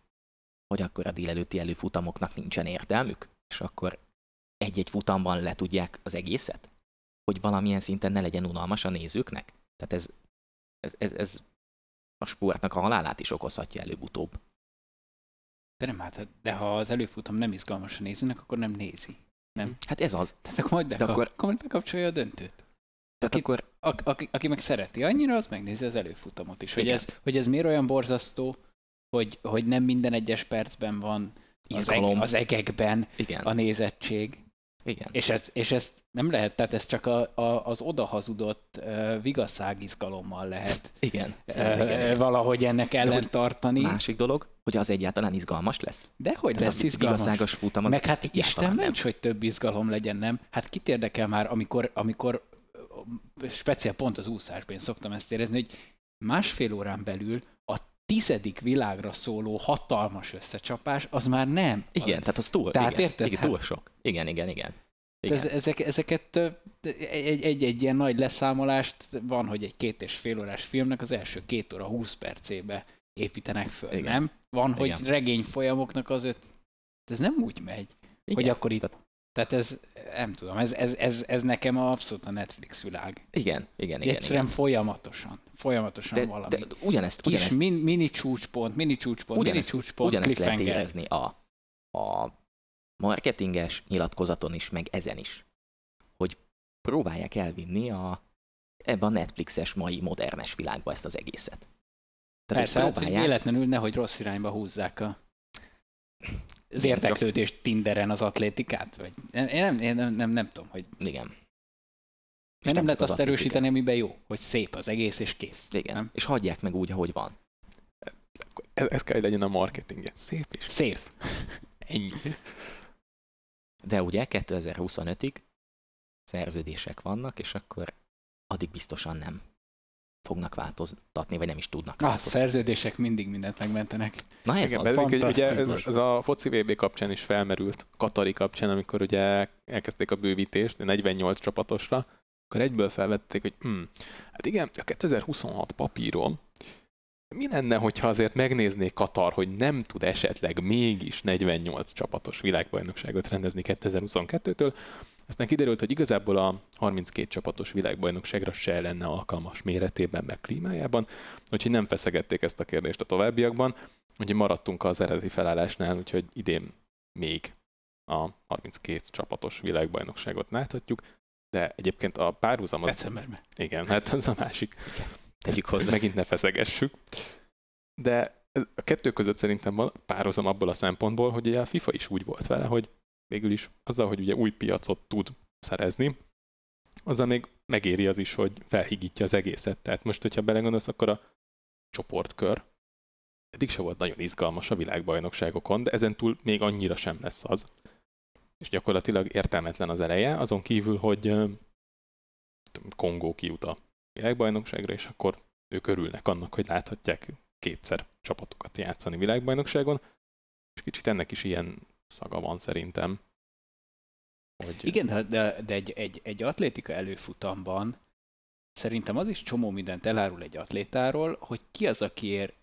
hogy akkor a délelőtti előfutamoknak nincsen értelmük, és akkor egy-egy futamban le tudják az egészet? Hogy valamilyen szinten ne legyen unalmas a nézőknek? Tehát ez ez, ez, ez a sportnak a halálát is okozhatja előbb-utóbb. De nem, hát, de ha az előfutam nem izgalmas a nézőnek, akkor nem nézi. Nem? Hát ez az. Tehát akkor majd, de akkor, akkor majd bekapcsolja a döntőt. Tehát Akit, akkor... A, aki, aki meg szereti annyira, az megnézi az előfutamot is. Hogy ez, hogy ez miért olyan borzasztó, hogy, hogy nem minden egyes percben van az, eg, az egekben Igen. a nézettség. Igen. És, ez, és ezt nem lehet, tehát ez csak a, a, az odahazudott uh, vigaszágizgalommal lehet igen, uh, igen, igen. valahogy ennek ellen tartani. Másik dolog, hogy az egyáltalán izgalmas lesz. De hogy tehát lesz izgalmas? Vigaszágos futam az Meg hát Isten ments, hogy több izgalom legyen, nem? Hát kit érdekel már, amikor, amikor speciál pont az úszásban én szoktam ezt érezni, hogy másfél órán belül tizedik világra szóló hatalmas összecsapás, az már nem. Igen, tehát az túl, tehát igen, érted? Igen, túl sok. Igen, igen, igen. igen. Ez, ezek, ezeket egy-egy ilyen nagy leszámolást van, hogy egy két és fél órás filmnek az első két óra húsz percébe építenek föl, igen. nem? Van, igen. hogy regény folyamoknak az öt... Ez nem úgy megy, igen. hogy akkor itt tehát ez, nem tudom, ez, ez, ez, ez nekem abszolút a Netflix világ. Igen, igen, igen. Egyszerűen igen. folyamatosan, folyamatosan de, valami. De ugyanezt, Kis ugyanezt, min, mini csúcspont, mini csúcspont, ugyanezt, mini csúcspont, ugyanezt lehet érezni a, a marketinges nyilatkozaton is, meg ezen is. Hogy próbálják elvinni a, ebbe a Netflixes mai modernes világba ezt az egészet. Tehát Persze, próbálják... hát, hogy véletlenül nehogy rossz irányba húzzák a az érdeklődést. Tinderen az atlétikát? Vagy én nem, én nem, nem, nem tudom, hogy... Igen. Mert nem lehet azt erősíteni, amiben jó, hogy szép az egész, és kész. Igen, nem? és hagyják meg úgy, ahogy van. Ez, ez kell, hogy legyen a marketingje. Szép és Szép. Ennyi. De ugye 2025-ig szerződések vannak, és akkor addig biztosan nem fognak változtatni, vagy nem is tudnak ah, változtatni. A szerződések mindig mindent megmentenek. Na ez Igen, az. Pedig, ugye ez, ez, a foci VB kapcsán is felmerült, Katari kapcsán, amikor ugye elkezdték a bővítést 48 csapatosra, akkor egyből felvették, hogy hm, hát igen, a 2026 papíron mi lenne, hogyha azért megnéznék Katar, hogy nem tud esetleg mégis 48 csapatos világbajnokságot rendezni 2022-től, aztán kiderült, hogy igazából a 32 csapatos világbajnokságra se lenne alkalmas méretében, meg klímájában, úgyhogy nem feszegették ezt a kérdést a továbbiakban, úgyhogy maradtunk az eredeti felállásnál, úgyhogy idén még a 32 csapatos világbajnokságot láthatjuk, de egyébként a párhuzam az... Decemberben. Igen, hát az a másik. Tegyük hozzá. Megint ne feszegessük. De a kettő között szerintem van párhuzam abból a szempontból, hogy ugye a FIFA is úgy volt vele, hogy végül is azzal, hogy ugye új piacot tud szerezni, azzal még megéri az is, hogy felhigítja az egészet. Tehát most, hogyha belegondolsz, akkor a csoportkör eddig se volt nagyon izgalmas a világbajnokságokon, de ezen túl még annyira sem lesz az. És gyakorlatilag értelmetlen az eleje, azon kívül, hogy Kongó kijut a világbajnokságra, és akkor ők örülnek annak, hogy láthatják kétszer csapatokat játszani világbajnokságon, és kicsit ennek is ilyen szaga van szerintem. Hogy Igen, de, de, de egy, egy, egy atlétika előfutamban szerintem az is csomó mindent elárul egy atlétáról, hogy ki az, akiért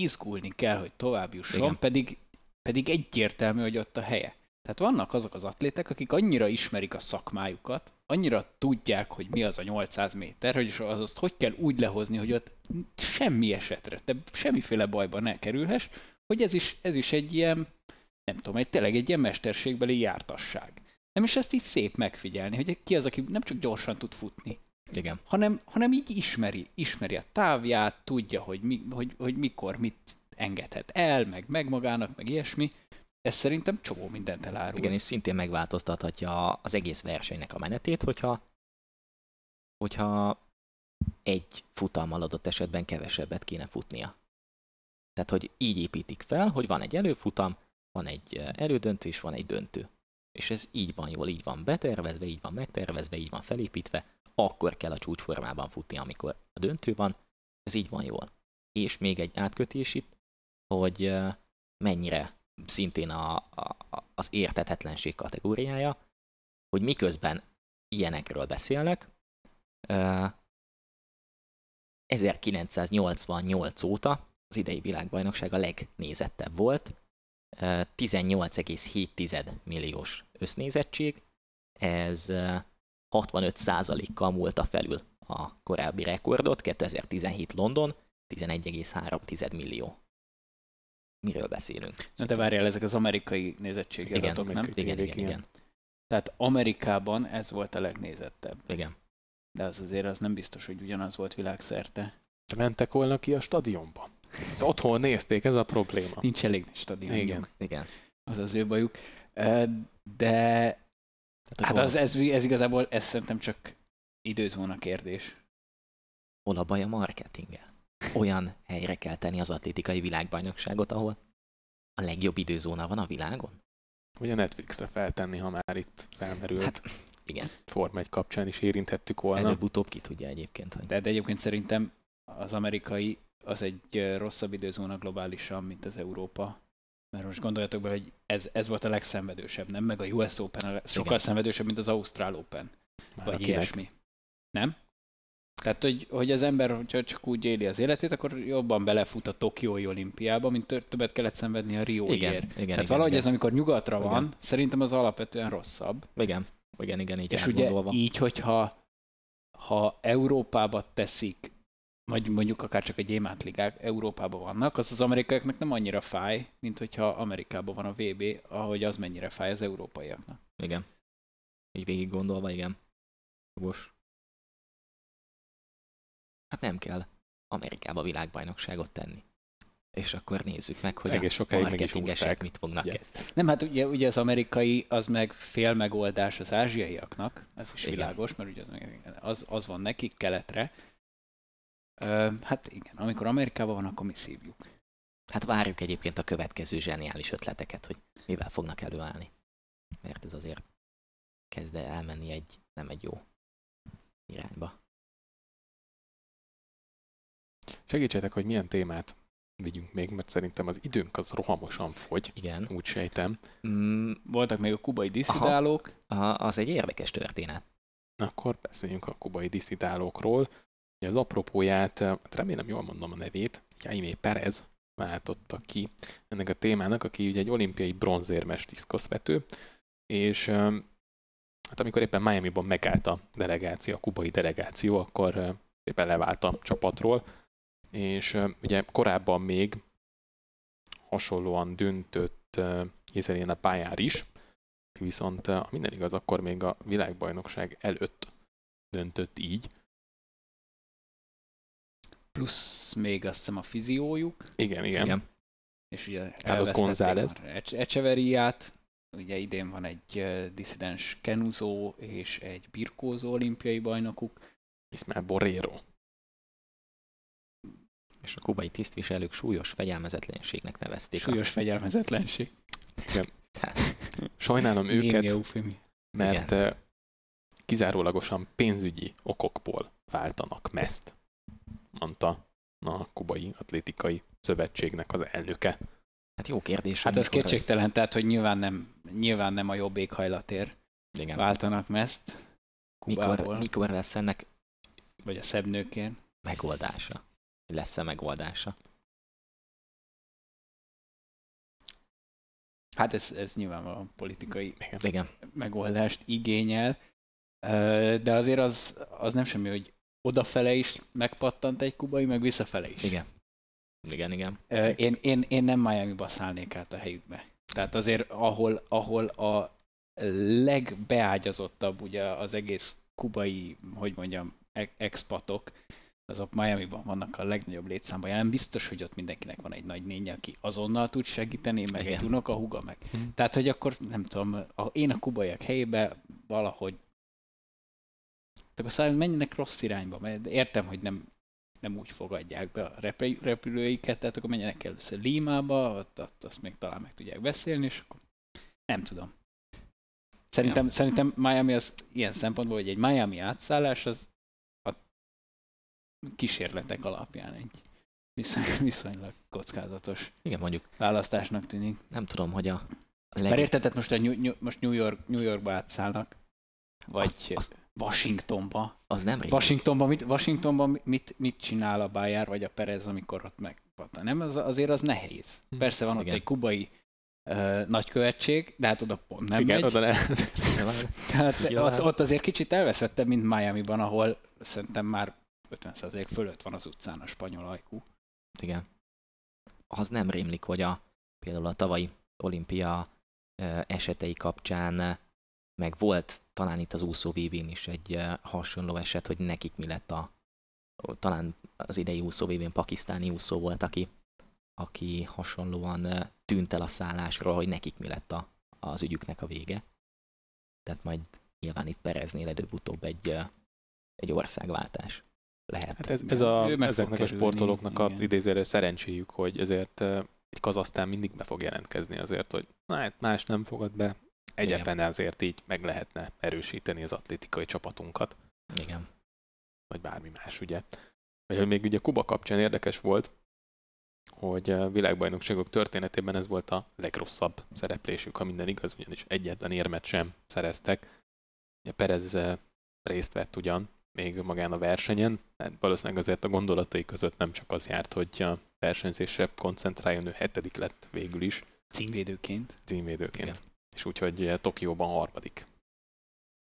izgulni kell, hogy tovább jusson, Igen. pedig, pedig egyértelmű, hogy ott a helye. Tehát vannak azok az atléták, akik annyira ismerik a szakmájukat, annyira tudják, hogy mi az a 800 méter, hogy az azt hogy kell úgy lehozni, hogy ott semmi esetre, te semmiféle bajba ne kerülhess, hogy ez is, ez is egy ilyen, nem tudom, egy tényleg egy ilyen mesterségbeli jártasság. Nem is ezt így szép megfigyelni, hogy ki az, aki nem csak gyorsan tud futni, Igen. hanem, hanem így ismeri, ismeri a távját, tudja, hogy, mi, hogy, hogy mikor mit engedhet el, meg, meg magának, meg ilyesmi. Ez szerintem csomó mindent elárul. Igen, és szintén megváltoztathatja az egész versenynek a menetét, hogyha, hogyha egy futammal adott esetben kevesebbet kéne futnia. Tehát, hogy így építik fel, hogy van egy előfutam, van egy eh, elődöntő, és van egy döntő. És ez így van jól, így van betervezve, így van megtervezve, így van felépítve, akkor kell a csúcsformában futni, amikor a döntő van, ez így van jól. És még egy átkötés itt, hogy eh, mennyire szintén a, a, az értethetlenség kategóriája, hogy miközben ilyenekről beszélnek, ö, 1988 óta az idei világbajnokság a legnézettebb volt, ö, 18,7 milliós össznézettség, ez ö, 65%-kal múlta felül a korábbi rekordot, 2017 London, 11,3 millió. Miről beszélünk? Na de várjál, ezek az amerikai nézettségi Igen, adatok, nem? Igen, igen, igen. igen. Tehát Amerikában ez volt a legnézettebb. Igen. De az azért az nem biztos, hogy ugyanaz volt világszerte. De mentek volna ki a stadionba. De otthon nézték, ez a probléma. Nincs elég stadionjuk. Igen. Igen. Az az ő bajuk. De Tehát, hát az, ez, ez igazából, ez szerintem csak időzóna kérdés. hol a baj a marketinggel? Olyan helyre kell tenni az atlétikai világbajnokságot, ahol a legjobb időzóna van a világon? Vagy a Netflixre feltenni, ha már itt felmerült. Hát, igen, Forma 1 kapcsán is érinthettük volna. előbb-utóbb ki tudja egyébként, hogy De, de egyébként szerintem az amerikai az egy rosszabb időzóna globálisan, mint az Európa. Mert most gondoljatok bele, hogy ez, ez volt a legszenvedősebb, nem? Meg a US Open a sokkal Igen. szenvedősebb, mint az Ausztrál Open. Már vagy akinek. ilyesmi. Nem? Tehát, hogy, hogy az ember, hogyha csak úgy éli az életét, akkor jobban belefut a Tokiói olimpiába, mint többet kellett szenvedni a Rióért. igen, igen, Tehát igen, valahogy igen. ez, amikor nyugatra van, Igen. szerintem az alapvetően rosszabb. igen, igen, igen, így És ugye így, hogyha ha Európába teszik, vagy mondjuk akár csak a gyémántligák Európában vannak, az az amerikaiaknak nem annyira fáj, mint hogyha Amerikában van a VB, ahogy az mennyire fáj az európaiaknak. Igen. Így végig gondolva, igen. Jogos. Hát nem kell Amerikába világbajnokságot tenni. És akkor nézzük meg, hogy Egész a sokáig meg is marketingesek mit fognak Ugye. kezdeni. Nem, hát ugye, ugye az amerikai az meg fél megoldás az ázsiaiaknak, ez is Igen. világos, mert ugye az, az van nekik keletre. Ö, hát igen, amikor Amerikában van, akkor mi szívjuk. Hát várjuk egyébként a következő zseniális ötleteket, hogy mivel fognak előállni. Mert ez azért kezd el elmenni egy, nem egy jó irányba. Segítsetek, hogy milyen témát vigyünk még, mert szerintem az időnk az rohamosan fogy, Igen. úgy sejtem. Mm, Voltak még a kubai diszidálók, a- az egy érdekes történet. Akkor beszéljünk a kubai diszidálókról. Az apropóját, hát remélem jól mondom a nevét, Jaime Perez váltotta ki ennek a témának, aki ugye egy olimpiai bronzérmes diszkoszvető, és öm, hát amikor éppen Miami-ban megállt a delegáció, a kubai delegáció, akkor ö, éppen levált a csapatról, és ugye korábban még hasonlóan döntött Jézelina Pályár is, viszont ha minden igaz, akkor még a világbajnokság előtt döntött így. Plusz még azt hiszem a fiziójuk, Igen, igen. Igen. és ugye Carlos González. Echeveriát, ugye idén van egy diszidens kenuzó és egy birkózó olimpiai bajnokuk. Ismael Borrero. És a kubai tisztviselők súlyos fegyelmezetlenségnek nevezték. Súlyos fegyelmezetlenség. Sajnálom Némi őket, eufémi. mert eh, kizárólagosan pénzügyi okokból váltanak meszt, mondta a kubai atlétikai szövetségnek az elnöke. Hát jó kérdés. Hát ez mikor kétségtelen, tehát hogy nyilván nem, nyilván nem a jobb éghajlatért Igen. váltanak meszt Mikor, Kubából, mikor lesz ennek vagy a szebb nőkért. megoldása? Lesz-e megoldása? Hát ez, ez nyilvánvalóan politikai Igen. megoldást igényel, de azért az, az nem semmi, hogy odafele is megpattant egy kubai, meg visszafele is. Igen. Igen, igen. Én, én, én nem Miami-ba szállnék át a helyükbe. Tehát azért, ahol, ahol a legbeágyazottabb ugye az egész kubai, hogy mondjam, e- expatok, azok Miami-ban vannak a legnagyobb létszámban jelen. Biztos, hogy ott mindenkinek van egy nagy nénye, aki azonnal tud segíteni, meg Igen. egy unokahuga, meg. Mhm. Tehát, hogy akkor nem tudom, a, én a kubaiak helyébe valahogy akkor szálljunk, menjenek rossz irányba, mert értem, hogy nem, nem úgy fogadják be a repü- repülőiket, tehát akkor menjenek először Límába, ott, ott azt még talán meg tudják beszélni, és akkor nem tudom. Szerintem, ja. szerintem Miami az ilyen szempontból, hogy egy Miami átszállás az a kísérletek alapján egy viszony, viszonylag kockázatos Igen, mondjuk választásnak tűnik. nem tudom, hogy a Leg... Mert érted, tehát most, a New, New, most New, York, New Yorkba átszállnak, vagy A- az- Washingtonba. az nem régi. Washingtonban mit, Washingtonban mit, mit csinál a Bayard vagy a Perez, amikor ott megpattan? Nem, az, azért az nehéz. Hm. Persze van ott Igen. egy kubai uh, nagykövetség, de hát oda pont nem Igen, megy. oda le... Tehát Nyilván. ott, ott azért kicsit elveszettebb, mint Miami-ban, ahol szerintem már 50% fölött van az utcán a spanyol ajkú. Igen. Az nem rémlik, hogy a, például a tavalyi olimpia esetei kapcsán meg volt talán itt az úszó vb is egy hasonló eset, hogy nekik mi lett a talán az idei úszó vb pakisztáni úszó volt, aki, aki hasonlóan tűnt el a szállásról, hogy nekik mi lett a, az ügyüknek a vége. Tehát majd nyilván itt Pereznél előbb-utóbb egy, egy országváltás lehet. Hát ez, ez a, ezeknek a sportolóknak a idézőre szerencséjük, hogy ezért egy kazasztán mindig be fog jelentkezni azért, hogy na, hát más nem fogad be. Egyetlen azért így meg lehetne erősíteni az atlétikai csapatunkat, Igen. vagy bármi más, ugye. Vagy hogy még ugye Kuba kapcsán érdekes volt, hogy a világbajnokságok történetében ez volt a legrosszabb szereplésük, ha minden igaz, ugyanis egyetlen érmet sem szereztek. Ugye Perez részt vett ugyan, még magán a versenyen, hát valószínűleg azért a gondolatai között nem csak az járt, hogy a versenyzésre koncentráljon, ő hetedik lett végül is Címvédőként. címvédőként. Igen. És úgyhogy eh, Tokióban harmadik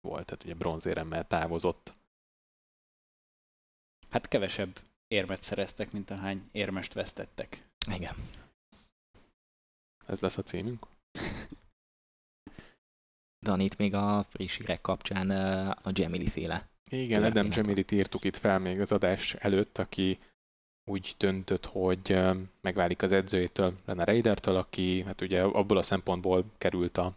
volt, tehát ugye bronzéremmel távozott. Hát kevesebb érmet szereztek, mint ahány érmest vesztettek. Igen. Ez lesz a címünk. Dan, itt még a friss hírek kapcsán a Gemili féle. Igen, Adam. Jamilit írtuk itt fel még az adás előtt, aki úgy döntött, hogy megválik az edzőjétől, Lena Reidertől, aki hát ugye abból a szempontból került a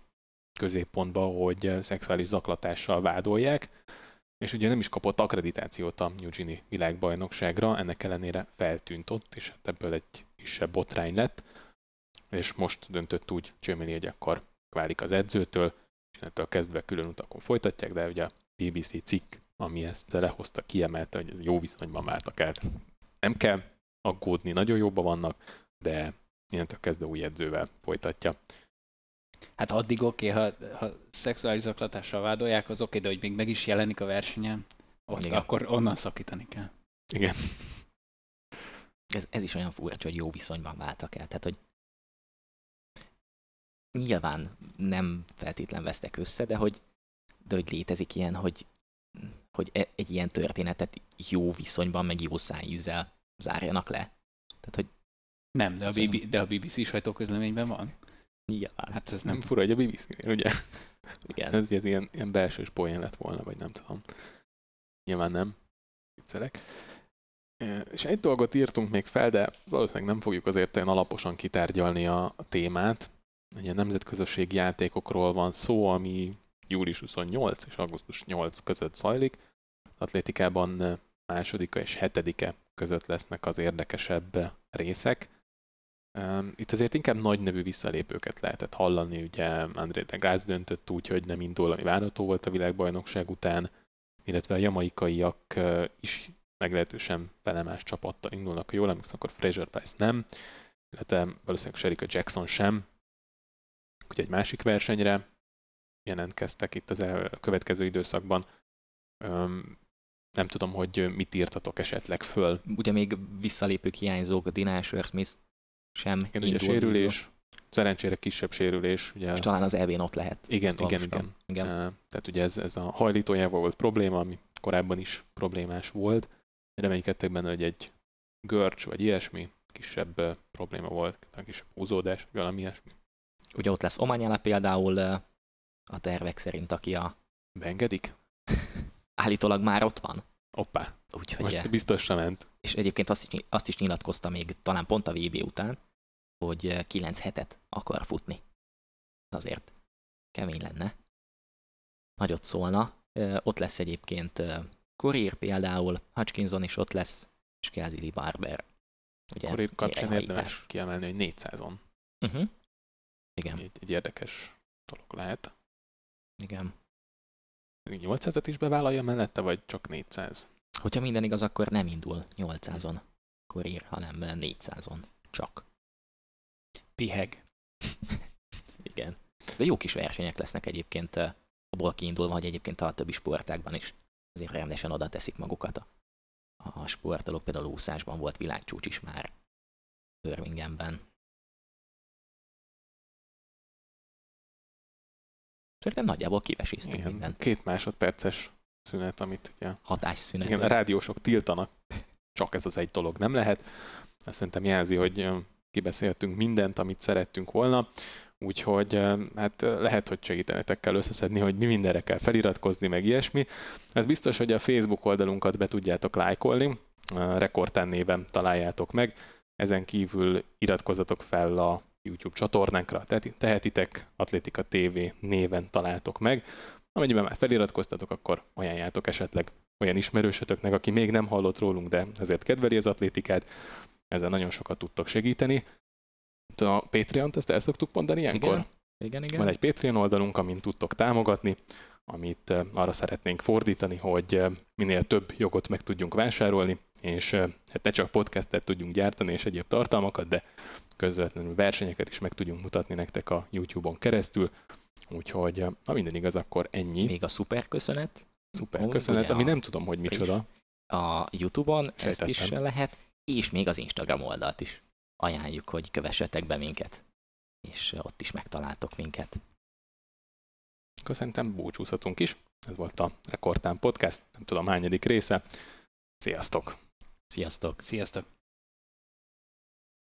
középpontba, hogy szexuális zaklatással vádolják, és ugye nem is kapott akkreditációt a Eugenie világbajnokságra, ennek ellenére feltűnt ott, és hát ebből egy kisebb botrány lett, és most döntött úgy Jamili, hogy akkor válik az edzőtől, és ettől kezdve külön utakon folytatják, de ugye a BBC cikk, ami ezt lehozta, kiemelte, hogy ez jó viszonyban váltak el. Nem kell aggódni, nagyon jóban vannak, de innentől kezdve új edzővel folytatja. Hát addig oké, okay, ha, ha szexuális zaklatással vádolják, az oké, okay, de hogy még meg is jelenik a versenyen, ott Igen. akkor onnan szakítani kell. Igen. Ez, ez is olyan furcsa, hogy jó viszonyban váltak el. Tehát, hogy nyilván nem feltétlen vesztek össze, de hogy, de hogy létezik ilyen, hogy, hogy e- egy ilyen történetet jó viszonyban, meg jó szájízzel zárjanak le. Tehát, hogy Nem, de a, BB, de a BBC sajtóközleményben van. nyilván. Hát ez Nem fura, hogy a BBC-nél, ugye? Igen. Ez, ez ilyen, ilyen belsős poén lett volna, vagy nem tudom. Nyilván nem. Viccelek. És egy dolgot írtunk még fel, de valószínűleg nem fogjuk azért olyan alaposan kitárgyalni a témát. Ugye nemzetközösségi játékokról van szó, ami július 28 és augusztus 8 között zajlik. Atlétikában e, másodika és hetedike között lesznek az érdekesebb részek. E, Itt azért inkább nagy nevű visszalépőket lehetett hallani, ugye André de Grász döntött úgy, hogy nem indul, ami várható volt a világbajnokság után, illetve a jamaikaiak e, is meglehetősen felemás csapattal indulnak, ha jól emlékszem, akkor Fraser Price nem, illetve valószínűleg Sherika Jackson sem. Ugye egy másik versenyre jelentkeztek itt az el- következő időszakban. Öm, nem tudom, hogy mit írtatok esetleg föl. Ugye még visszalépők hiányzók, Dinah Smith sem Igen, ugye sérülés, szerencsére kisebb sérülés. Ugye, És talán az EV-n ott lehet. igen, igen, igen, igen. Tehát ugye ez, ez a hajlítójával volt probléma, ami korábban is problémás volt. Reménykedtek benne, hogy egy görcs vagy ilyesmi, kisebb probléma volt, kisebb húzódás, valami ilyesmi. Ugye ott lesz Omanyala például a tervek szerint, aki a Beengedik? állítólag már ott van. Hoppá, Úgyhogy, most Most... biztosra ment. és egyébként azt is, azt is nyilatkozta még talán pont a VB után, hogy ö, 9 hetet akar futni. Azért kemény lenne. Nagyot szólna. Ott lesz egyébként Courier például, Hutchinson is ott lesz, és Kelsey Barber. Ugye, Akkor kapcsán érdemes kiemelni, hogy 400-on. Uh-huh. Igen, Egy, egy érdekes dolog lehet. igen. 800-et is bevállalja mellette, vagy csak 400? Hogyha minden igaz, akkor nem indul 800-on Courier, hanem 400-on csak. Piheg. Igen. De jó kis versenyek lesznek egyébként eh, abból kiindulva, hogy egyébként a többi sportágban is azért rendesen oda teszik magukat a, a sportolók. Például úszásban volt világcsúcs is már Birminghamben. Szerintem nagyjából kiveséztünk Igen, minden két másodperces szünet, amit ugye hatásszünetet. igen, a rádiósok tiltanak. Csak ez az egy dolog nem lehet. Ezt szerintem jelzi, hogy kibeszéltünk mindent, amit szerettünk volna. Úgyhogy hát lehet, hogy segítenetek kell összeszedni, hogy mi mindenre kell feliratkozni, meg ilyesmi. Ez biztos, hogy a Facebook oldalunkat be tudjátok lájkolni, Rekordtán néven találjátok meg. Ezen kívül iratkozzatok fel a YouTube csatornánkra, tehetitek, Atlétika TV néven találtok meg. Amennyiben már feliratkoztatok, akkor ajánljátok esetleg olyan ismerősötöknek, aki még nem hallott rólunk, de ezért kedveli az atlétikát. Ezzel nagyon sokat tudtok segíteni. A Patreon-t, ezt el szoktuk mondani ilyenkor? Igen, igen, igen. Van egy Patreon oldalunk, amin tudtok támogatni, amit arra szeretnénk fordítani, hogy minél több jogot meg tudjunk vásárolni, és hát ne csak podcastet tudjunk gyártani és egyéb tartalmakat, de közvetlenül versenyeket is meg tudjunk mutatni nektek a YouTube-on keresztül. Úgyhogy, eh, ha minden igaz, akkor ennyi. Még a szuper köszönet Szuper Ó, köszönet, ami nem tudom, hogy friss. micsoda. a YouTube-on, ezt is Sejtettem. lehet, és még az Instagram oldalt is ajánljuk, hogy kövessetek be minket, és ott is megtaláltok minket. Akkor szerintem búcsúzhatunk is. Ez volt a Rekordtán Podcast, nem tudom hányadik része. Sziasztok! Sziasztok! Sziasztok!